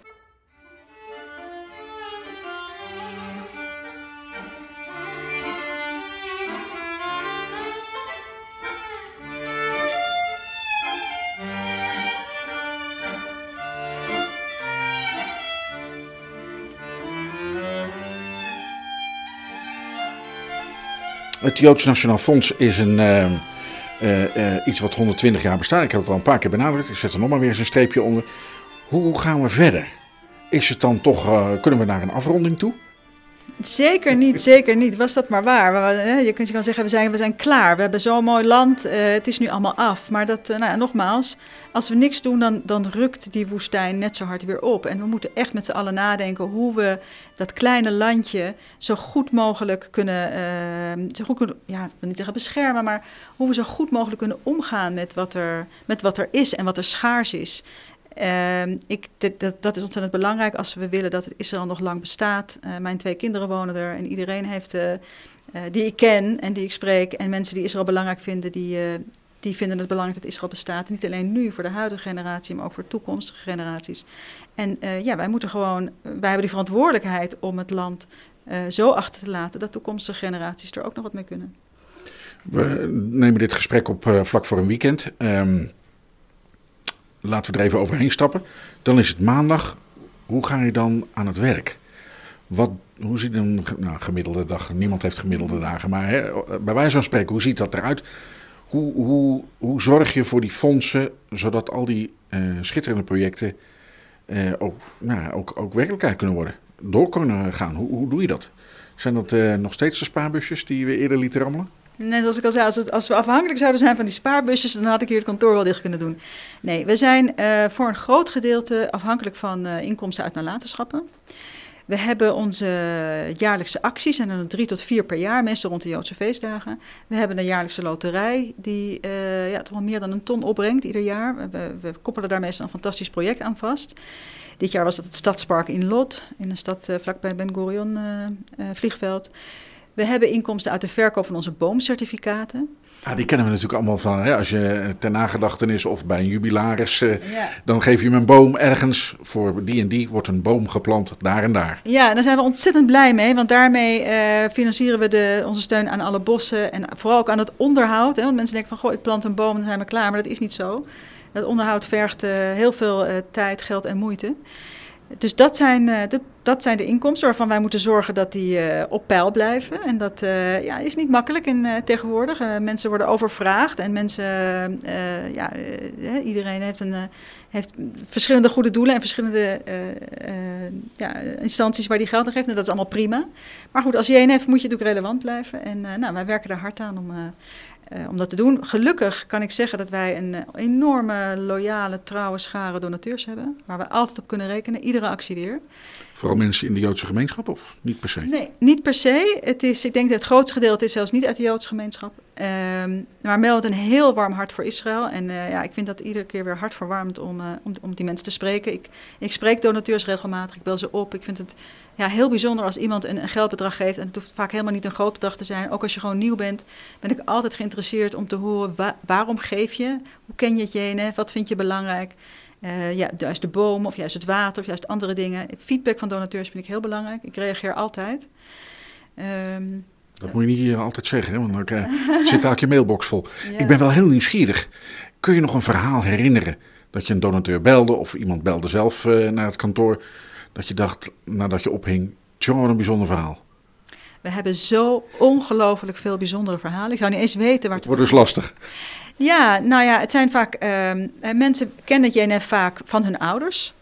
Het Joods Nationaal Fonds is een, eh, eh, eh, iets wat 120 jaar bestaat. Ik heb het al een paar keer benadrukt. Ik zet er nog maar weer eens een streepje onder. Hoe gaan we verder? Is het dan toch, eh, kunnen we naar een afronding toe? Zeker niet, zeker niet. Was dat maar waar. Je kunt je kan zeggen, we zijn, we zijn klaar. We hebben zo'n mooi land. eh, het is nu allemaal af. Maar dat, eh, nou ja, nogmaals, als we niks doen, dan, dan rukt die woestijn net zo hard weer op. En we moeten echt met z'n allen nadenken hoe we dat kleine landje zo goed mogelijk kunnen, eh, zo goed kunnen, ja, niet zeggen beschermen, maar hoe we zo goed mogelijk kunnen omgaan met wat er, met wat er is en wat er schaars is. Ehm, ik, dat, dat is ontzettend belangrijk als we willen dat Israël nog lang bestaat. Eh, mijn twee kinderen wonen er en iedereen heeft, eh, eh, die ik ken en die ik spreek, en mensen die Israël belangrijk vinden, die, die vinden het belangrijk dat Israël bestaat. Niet alleen nu voor de huidige generatie, maar ook voor toekomstige generaties. En uh, ja, wij moeten gewoon, wij hebben die verantwoordelijkheid om het land uh, zo achter te laten dat toekomstige generaties er ook nog wat mee kunnen. We nemen dit gesprek op uh, vlak voor een weekend. Um, laten we er even overheen stappen. Dan is het maandag. Hoe ga je dan aan het werk? Wat, hoe ziet een nou, gemiddelde dag? Niemand heeft gemiddelde dagen, maar hè, bij wijze van spreken, hoe ziet dat eruit? Hoe, hoe, hoe zorg je voor die fondsen, zodat al die uh, schitterende projecten uh, ook, nou, ook, ook werkelijkheid kunnen worden? Door kunnen gaan. Hoe, hoe doe je dat? Zijn dat uh, nog steeds de spaarbusjes die we eerder lieten rammelen? Nee, zoals ik al zei, als, als, we afhankelijk zouden zijn van die spaarbusjes, dan had ik hier het kantoor wel dicht kunnen doen. Nee, we zijn uh, voor een groot gedeelte afhankelijk van uh, inkomsten uit nalatenschappen. We hebben onze jaarlijkse acties, en dan drie tot vier per jaar, meestal rond de Joodse feestdagen. We hebben een jaarlijkse loterij, die uh, ja, toch wel meer dan een ton opbrengt ieder jaar. We, koppelen daar meestal een fantastisch project aan vast. Dit jaar was dat het Stadspark in Lot, in een stad vlakbij Ben Gurion vliegveld. We hebben inkomsten uit de verkoop van onze boomcertificaten. Ja, die kennen we natuurlijk allemaal van. Hè? Als je ter nagedachtenis of bij een jubilaris, uh, ja. dan geef je hem een boom ergens. Voor die en die wordt een boom geplant daar en daar. Ja, daar zijn we ontzettend blij mee. Want daarmee uh, financieren we de, onze steun aan alle bossen. En vooral ook aan het onderhoud. Hè? Want mensen denken van, goh, ik plant een boom en dan zijn we klaar. Maar dat is niet zo. Dat onderhoud vergt uh, heel veel tijd, geld en moeite. Dus dat zijn, uh, dat, dat zijn de inkomsten waarvan wij moeten zorgen dat die uh, op peil blijven. En dat uh, ja, is niet makkelijk in, tegenwoordig. mensen worden overvraagd en mensen, ja, iedereen heeft, een, heeft verschillende goede doelen en verschillende ja, instanties waar die geld aan geeft. En dat is allemaal prima. Maar goed, als je één heeft, moet je natuurlijk relevant blijven. En nou, wij werken er hard aan om uh, om dat te doen. Gelukkig kan ik zeggen dat wij een uh, enorme, loyale, trouwe schare donateurs hebben. Waar we altijd op kunnen rekenen, iedere actie weer. Vooral mensen in de Joodse gemeenschap of niet per se? Nee, niet per se. Het is, ik denk dat het grootste gedeelte is zelfs niet uit de Joodse gemeenschap. Um, maar Mel een heel warm hart voor Israël. En uh, ja, ik vind dat iedere keer weer hartverwarmend om, om, om die mensen te spreken. Ik, ik spreek donateurs regelmatig, ik bel ze op. Ik vind het ja, heel bijzonder als iemand een, een, geldbedrag geeft. En het hoeft vaak helemaal niet een groot bedrag te zijn. Ook als je gewoon nieuw bent, ben ik altijd geïnteresseerd om te horen wa waarom geef je? Hoe ken je het jene? Wat vind je belangrijk? Uh, ja, juist de bomen of juist het water of juist andere dingen. Feedback van donateurs vind ik heel belangrijk. Ik reageer altijd. Um, dat moet je niet altijd zeggen, hè? want dan uh, zit daar je mailbox vol. Ja. Ik ben wel heel nieuwsgierig. Kun je nog een verhaal herinneren dat je een donateur belde of iemand belde zelf uh, naar het kantoor dat je dacht, nadat je ophing, tjonge, een bijzonder verhaal? We hebben zo ongelooflijk veel bijzondere verhalen. Ik zou niet eens weten waar het wordt. dus lastig. Ja, nou ja, het zijn vaak... Uh, mensen kennen het JNF vaak van hun ouders.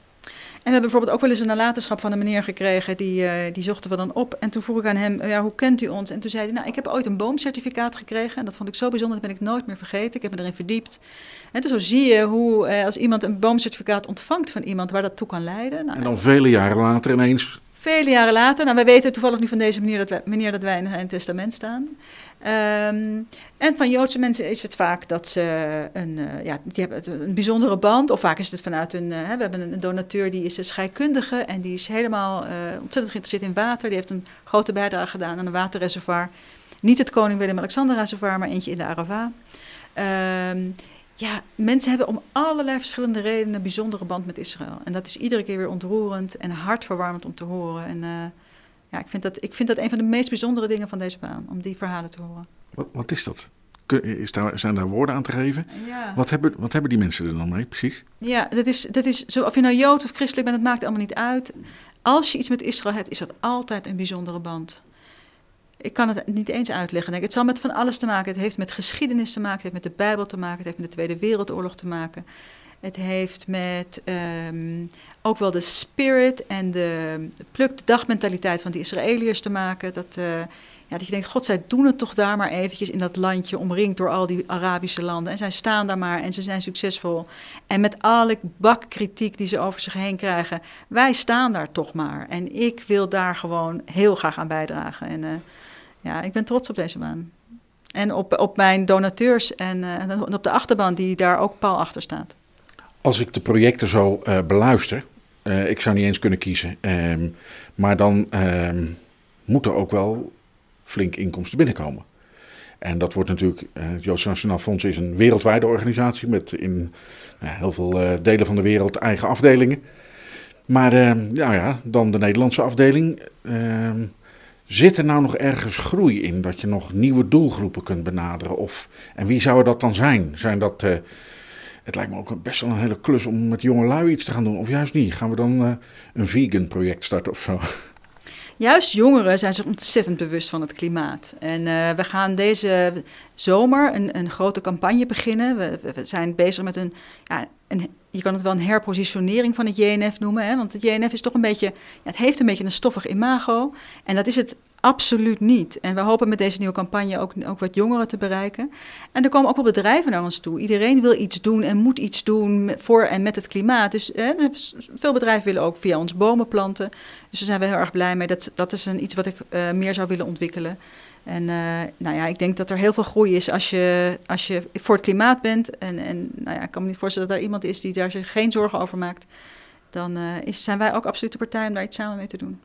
En we hebben bijvoorbeeld ook wel eens een nalatenschap van een meneer gekregen, die, uh, die zochten we dan op. En toen vroeg ik aan hem, ja, hoe kent u ons? En toen zei hij, nou, ik heb ooit een boomcertificaat gekregen. En dat vond ik zo bijzonder, dat ben ik nooit meer vergeten. Ik heb me erin verdiept. En dus zo zie je hoe, uh, als iemand een boomcertificaat ontvangt van iemand, waar dat toe kan leiden. Nou, en dan vele jaren later ineens Vele jaren later, nou wij weten toevallig nu van deze meneer dat wij, meneer dat wij in zijn testament staan. Um, en van Joodse mensen is het vaak dat ze een, uh, ja, die hebben een bijzondere band. Of vaak is het vanuit een, uh, we hebben een donateur die is een scheikundige en die is helemaal uh, ontzettend geïnteresseerd in water. Die heeft een grote bijdrage gedaan aan een waterreservoir. Niet het Koning Willem-Alexander reservoir, maar eentje in de Arava. Um, ja, mensen hebben om allerlei verschillende redenen een bijzondere band met Israël. En dat is iedere keer weer ontroerend en hartverwarmend om te horen. En ja, ik vind, dat, ik vind dat een van de meest bijzondere dingen van deze baan, om die verhalen te horen. Wat, wat is dat? Is daar, zijn daar woorden aan te geven? Ja. Wat, hebben, wat hebben die mensen er dan mee, precies? Ja, dat is, dat is zo, of je nou Jood of christelijk bent, het maakt allemaal niet uit. Als je iets met Israël hebt, is dat altijd een bijzondere band. Ik kan het niet eens uitleggen. Het zal met van alles te maken. Het heeft met geschiedenis te maken, het heeft met de Bijbel te maken, het heeft met de Tweede Wereldoorlog te maken. Het heeft met um, ook wel de spirit en de, pluk, de dagmentaliteit van de Israëliërs te maken. Dat, uh, ja, dat je denkt, god, zij doen het toch daar maar eventjes in dat landje, omringd door al die Arabische landen. En zij staan daar maar en ze zijn succesvol. En met alle bakkritiek die ze over zich heen krijgen, wij staan daar toch maar. En ik wil daar gewoon heel graag aan bijdragen. En uh, ja, ik ben trots op deze baan. En op, op mijn donateurs en uh, op de achterban die daar ook pal achter staat. Als ik de projecten zo uh, beluister, uh, ik zou niet eens kunnen kiezen, um, maar dan um, moet er ook wel flink inkomsten binnenkomen. En dat wordt natuurlijk, eh, het Nationaal Fonds is een wereldwijde organisatie met in ja, heel veel eh, delen van de wereld eigen afdelingen. Maar eh, nou ja, dan de Nederlandse afdeling. Eh, Zit er nou nog ergens groei in dat je nog nieuwe doelgroepen kunt benaderen? Of, en wie zou dat dan zijn? Zijn dat, eh, het lijkt me ook best wel een hele klus om met jonge lui iets te gaan doen. Of juist niet? Gaan we dan eh, een vegan project starten of zo? Juist jongeren zijn zich ontzettend bewust van het klimaat. En eh, we gaan deze zomer een, een grote campagne beginnen. We, zijn bezig met een, ja, een, je kan het wel een herpositionering van het JNF noemen. Want het JNF is toch een beetje, ja, het heeft een beetje een stoffig imago. En dat is het absoluut niet. En we hopen met deze nieuwe campagne ook, ook wat jongeren te bereiken. En er komen ook wel bedrijven naar ons toe. Iedereen wil iets doen en moet iets doen voor en met het klimaat. Dus eh, veel bedrijven willen ook via ons bomen planten. Dus daar zijn we heel erg blij mee. Dat, dat is een, iets wat ik eh, meer zou willen ontwikkelen. En eh, nou ja, ik denk dat er heel veel groei is als je, als je voor het klimaat bent. En, en nou ja, ik kan me niet voorstellen dat er iemand is die daar zich geen zorgen over maakt. Dan eh, is, zijn wij ook absoluut de partij om daar iets samen mee te doen.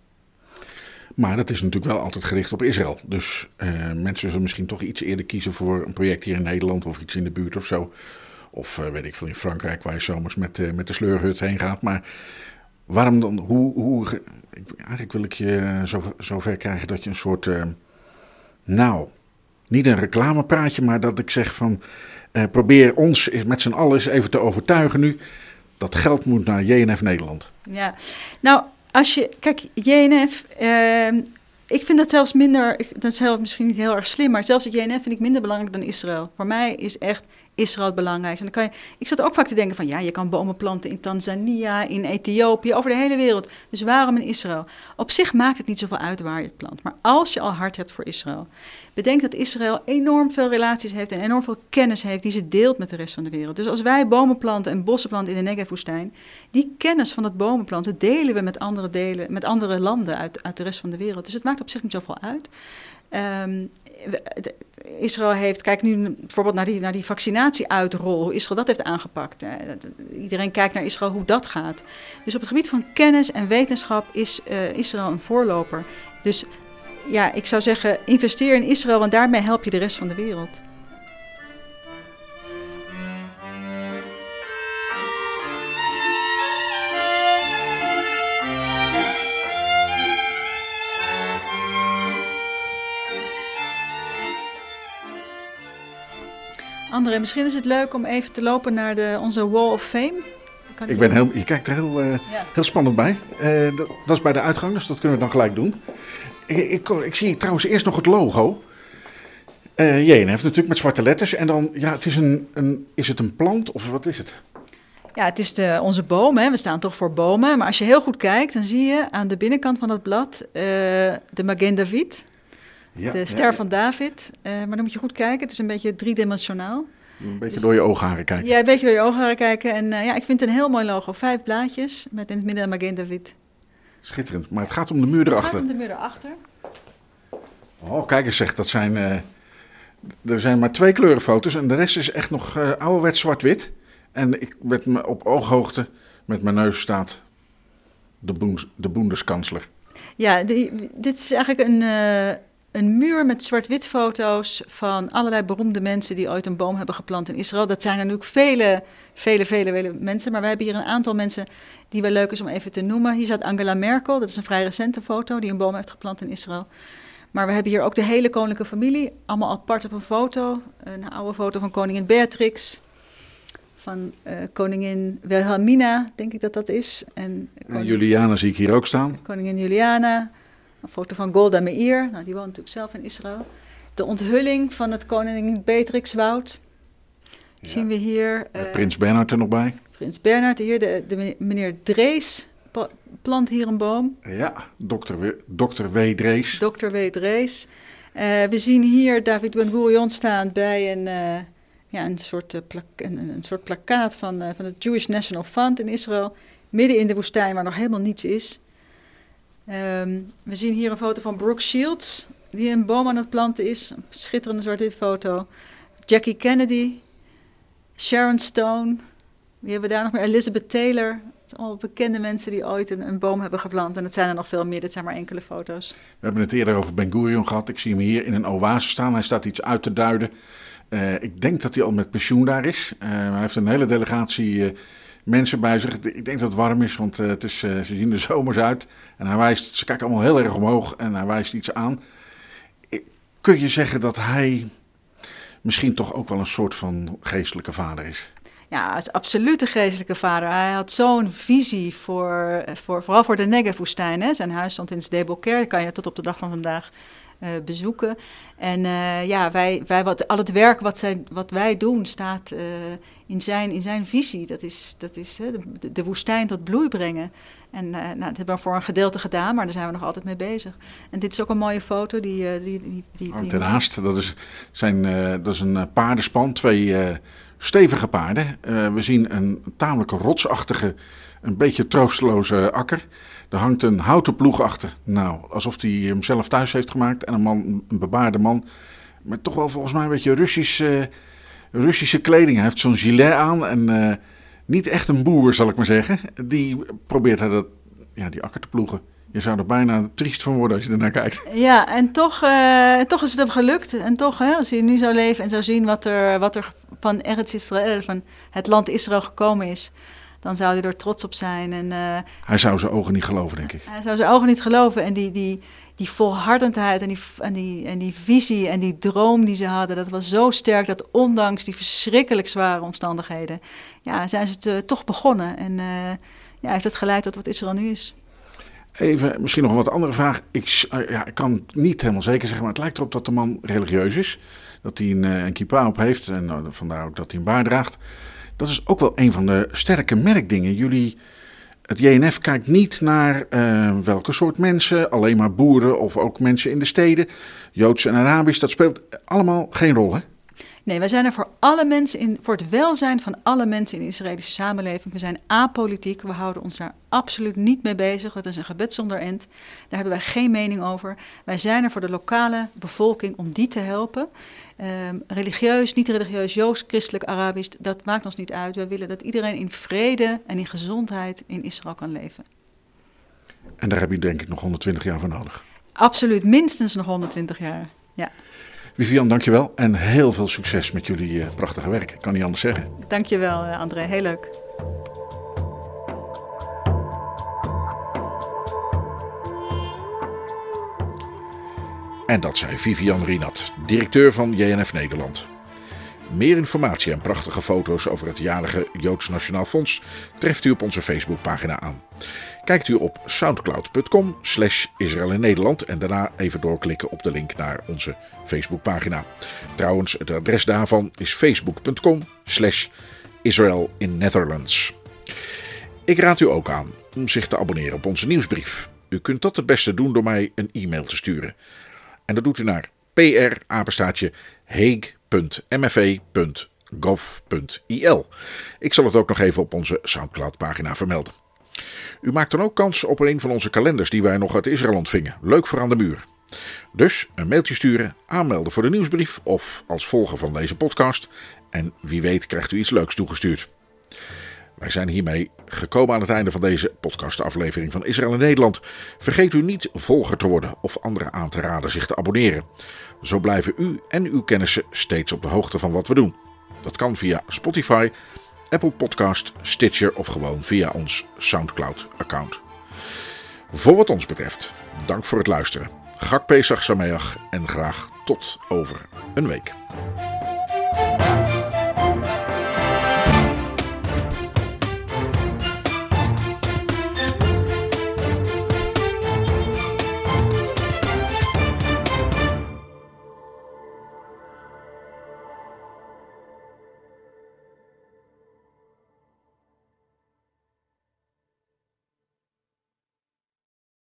Maar dat is natuurlijk wel altijd gericht op Israël. Dus eh, mensen zullen misschien toch iets eerder kiezen voor een project hier in Nederland of iets in de buurt of zo. Of eh, weet ik veel in Frankrijk waar je zomers met, eh, met de sleurhut heen gaat. Maar waarom dan? Hoe, hoe, eigenlijk wil ik je eh, zo, zover krijgen dat je een soort. nou, niet een reclamepraatje, maar dat ik zeg van. probeer ons met z'n allen eens even te overtuigen nu. Dat geld moet naar JNF Nederland. Ja, nou, als je, kijk, JNF, ehm, ik vind dat zelfs minder, dat is misschien niet heel erg slim, maar zelfs het JNF vind ik minder belangrijk dan Israël. Voor mij is echt Israël het belangrijkste. En dan kan je, ik zat ook vaak te denken van, ja, je kan bomen planten in Tanzania, in Ethiopië, over de hele wereld. Dus waarom in Israël? Op zich maakt het niet zoveel uit waar je het plant. Maar als je al hart hebt voor Israël, bedenk dat Israël enorm veel relaties heeft en enorm veel kennis heeft die ze deelt met de rest van de wereld. Dus als wij bomen planten en bossen planten in de Negev-woestijn, die kennis van het bomenplanten delen we met andere, delen, met andere landen uit, uit de rest van de wereld. Dus het maakt op zich niet zoveel uit. Ehm, Israël heeft, kijk nu bijvoorbeeld naar die, naar die vaccinatieuitrol, hoe Israël dat heeft aangepakt. Iedereen kijkt naar Israël hoe dat gaat. Dus op het gebied van kennis en wetenschap is eh, Israël een voorloper. Dus ja, ik zou zeggen, investeer in Israël, want daarmee help je de rest van de wereld. André, misschien is het leuk om even te lopen naar de, onze Wall of Fame. Kan Ik ben heel, je kijkt er heel, eh, Ja. heel spannend bij. Eh, dat, dat is bij de uitgang, dus dat kunnen we dan gelijk doen. Ik, ik, ik zie trouwens eerst nog het logo. Eh JNF natuurlijk met zwarte letters. En dan, ja, het is, een, een, is het een plant of wat is het? Ja, het is de, onze boom. Hè. We staan toch voor bomen. Maar als je heel goed kijkt, dan zie je aan de binnenkant van het blad de Magen David, Ja, de ja, ster van David. Eh, maar dan moet je goed kijken. Het is een beetje driedimensionaal. Een beetje door je oogharen kijken. Ja, een beetje door je gaan kijken. En eh, ja, ik vind het een heel mooi logo. Vijf blaadjes met in het midden een Magen David. Schitterend. Maar het gaat om de muur Gaat erachter. om de muur erachter. Oh, kijk eens zeg, dat zijn... eh, er zijn maar twee kleurenfoto's en de rest is echt nog eh ouderwets zwart-wit. En ik met me op ooghoogte met mijn neus staat de, boens, de Boendeskansler. Ja, die- dit is eigenlijk een, een muur met zwart-wit foto's van allerlei beroemde mensen die ooit een boom hebben geplant in Israël. Dat zijn er natuurlijk vele, vele, vele, vele mensen. Maar we hebben hier een aantal mensen die wel leuk is om even te noemen. Hier staat Angela Merkel, dat is een vrij recente foto, die een boom heeft geplant in Israël. Maar we hebben hier ook de hele koninklijke familie, allemaal apart op een foto. Een oude foto van koningin Beatrix, van eh, koningin Wilhelmina, denk ik dat dat is. En En koning- Juliana zie ik hier ook staan. Koningin Juliana. Een foto van Golda Meir. Nou, die woont natuurlijk zelf in Israël. De onthulling van het koningin Beatrixwoud. Zien we hier. eh, Prins Bernhard er nog bij. Prins Bernhard. Hier de, de meneer Drees plant hier een boom. Ja, dokter, W- dokter W. Drees. Dr. W. Drees. Eh, we zien hier David Ben-Gurion staan bij een, eh, ja, een, soort, plak, een, een soort plakkaat van, van het Jewish National Fund in Israël. Midden in de woestijn waar nog helemaal niets is. Ehm, we zien hier een foto van Brooke Shields, die een boom aan het planten is. Schitterende zwart-wit foto. Jackie Kennedy, Sharon Stone. Wie hebben we daar nog meer? Elizabeth Taylor. Al bekende mensen die ooit een, een, boom hebben geplant. En het zijn er nog veel meer, dit zijn maar enkele foto's. We hebben het eerder over Ben Gurion gehad. Ik zie hem hier in een oase staan. Hij staat iets uit te duiden. Uh, ik denk dat hij al met pensioen daar is. Uh, hij heeft een hele delegatie uh, mensen bij zich. Ik denk dat het warm is, want het is, ze zien er zomers uit. En hij wijst, ze kijken allemaal heel erg omhoog en hij wijst iets aan. Kun je zeggen dat hij misschien toch ook wel een soort van geestelijke vader is? Ja, absoluut een geestelijke vader. Hij had zo'n visie voor, voor, vooral voor de Negev-woestijn. Zijn huis stond in Sdeboker, kan je tot op de dag van vandaag bezoeken. En uh, ja, wij, wij, wat, al het werk wat, zij, wat wij doen staat uh, in, zijn, in zijn visie. Dat is, dat is de, de, woestijn tot bloei brengen. En nou, dat hebben we voor een gedeelte gedaan, maar daar zijn we nog altijd mee bezig. En dit is ook een mooie foto. Die, die, die, die, die Daarnaast, dat is, zijn, dat is een paardenspan, twee stevige paarden. we zien een tamelijk rotsachtige, een beetje troosteloze akker. Er hangt een houten ploeg achter. Nou, alsof hij hem zelf thuis heeft gemaakt. En een man, een bebaarde man. Met toch wel volgens mij een beetje Russische, Russische kleding. Hij heeft zo'n gilet aan. En uh, niet echt een boer, zal ik maar zeggen. Die probeert hij dat, ja, die akker te ploegen. Je zou er bijna triest van worden als je ernaar kijkt. Ja, en toch, uh, toch is het hem gelukt. En toch, hè, als hij nu zou leven en zou zien wat er, wat er van Eretz Israël, van het land Israël gekomen is dan zou hij er trots op zijn. En, uh, hij zou zijn ogen niet geloven, denk ik. Hij zou zijn ogen niet geloven. En die, die, die volhardendheid en die, en, die, en die visie en die droom die ze hadden, dat was zo sterk dat ondanks die verschrikkelijk zware omstandigheden, ja, zijn ze het, toch begonnen. En uh, ja, heeft het geleid tot wat Israël nu is. Even, misschien nog een wat andere vraag. Ik, uh, ja, ik kan niet helemaal zeker zeggen, maar het lijkt erop dat de man religieus is. Dat hij een, een kippa op heeft en vandaar ook dat hij een baard draagt. Dat is ook wel een van de sterke merkdingen. Jullie, het JNF kijkt niet naar uh, welke soort mensen, alleen maar boeren of ook mensen in de steden. Joods en Arabisch, dat speelt allemaal geen rol, hè? Nee, wij zijn er voor alle mensen in, voor het welzijn van alle mensen in de Israëlische samenleving. We zijn apolitiek. We houden ons daar absoluut niet mee bezig. Dat is een gebed zonder end. Daar hebben wij geen mening over. Wij zijn er voor de lokale bevolking om die te helpen. Um, religieus, niet religieus, joods, christelijk, Arabisch, dat maakt ons niet uit. We willen dat iedereen in vrede en in gezondheid in Israël kan leven. En daar heb je denk ik nog 120 jaar voor nodig. Absoluut, minstens nog 120 jaar. Ja. Vivian, dankjewel en heel veel succes met jullie uh, prachtige werk. Ik kan niet anders zeggen. Dankjewel, uh, André. Heel leuk. En dat zei Vivian Rinat, directeur van JNF Nederland. Meer informatie en prachtige foto's over het jarige Joods Nationaal Fonds treft u op onze Facebookpagina aan. Kijkt u op soundcloud.com slash Israël in Nederland en daarna even doorklikken op de link naar onze Facebookpagina. Trouwens, het adres daarvan is facebook.com slash Israel in Netherlands. Ik raad u ook aan om zich te abonneren op onze nieuwsbrief. U kunt dat het beste doen door mij een e-mail te sturen. En dat doet u naar pr heeg.mfe.gov.il. Ik zal het ook nog even op onze Soundcloud-pagina vermelden. U maakt dan ook kans op een van onze kalenders die wij nog uit Israël ontvingen. Leuk voor aan de muur. Dus een mailtje sturen, aanmelden voor de nieuwsbrief of als volger van deze podcast. En wie weet krijgt u iets leuks toegestuurd. Wij zijn hiermee gekomen aan het einde van deze podcastaflevering van Israël in Nederland. Vergeet u niet volger te worden of anderen aan te raden zich te abonneren. Zo blijven u en uw kennissen steeds op de hoogte van wat we doen. Dat kan via Spotify, Apple Podcast, Stitcher of gewoon via ons SoundCloud-account. Voor wat ons betreft, dank voor het luisteren. Gak Pesach Sameach en graag tot over een week.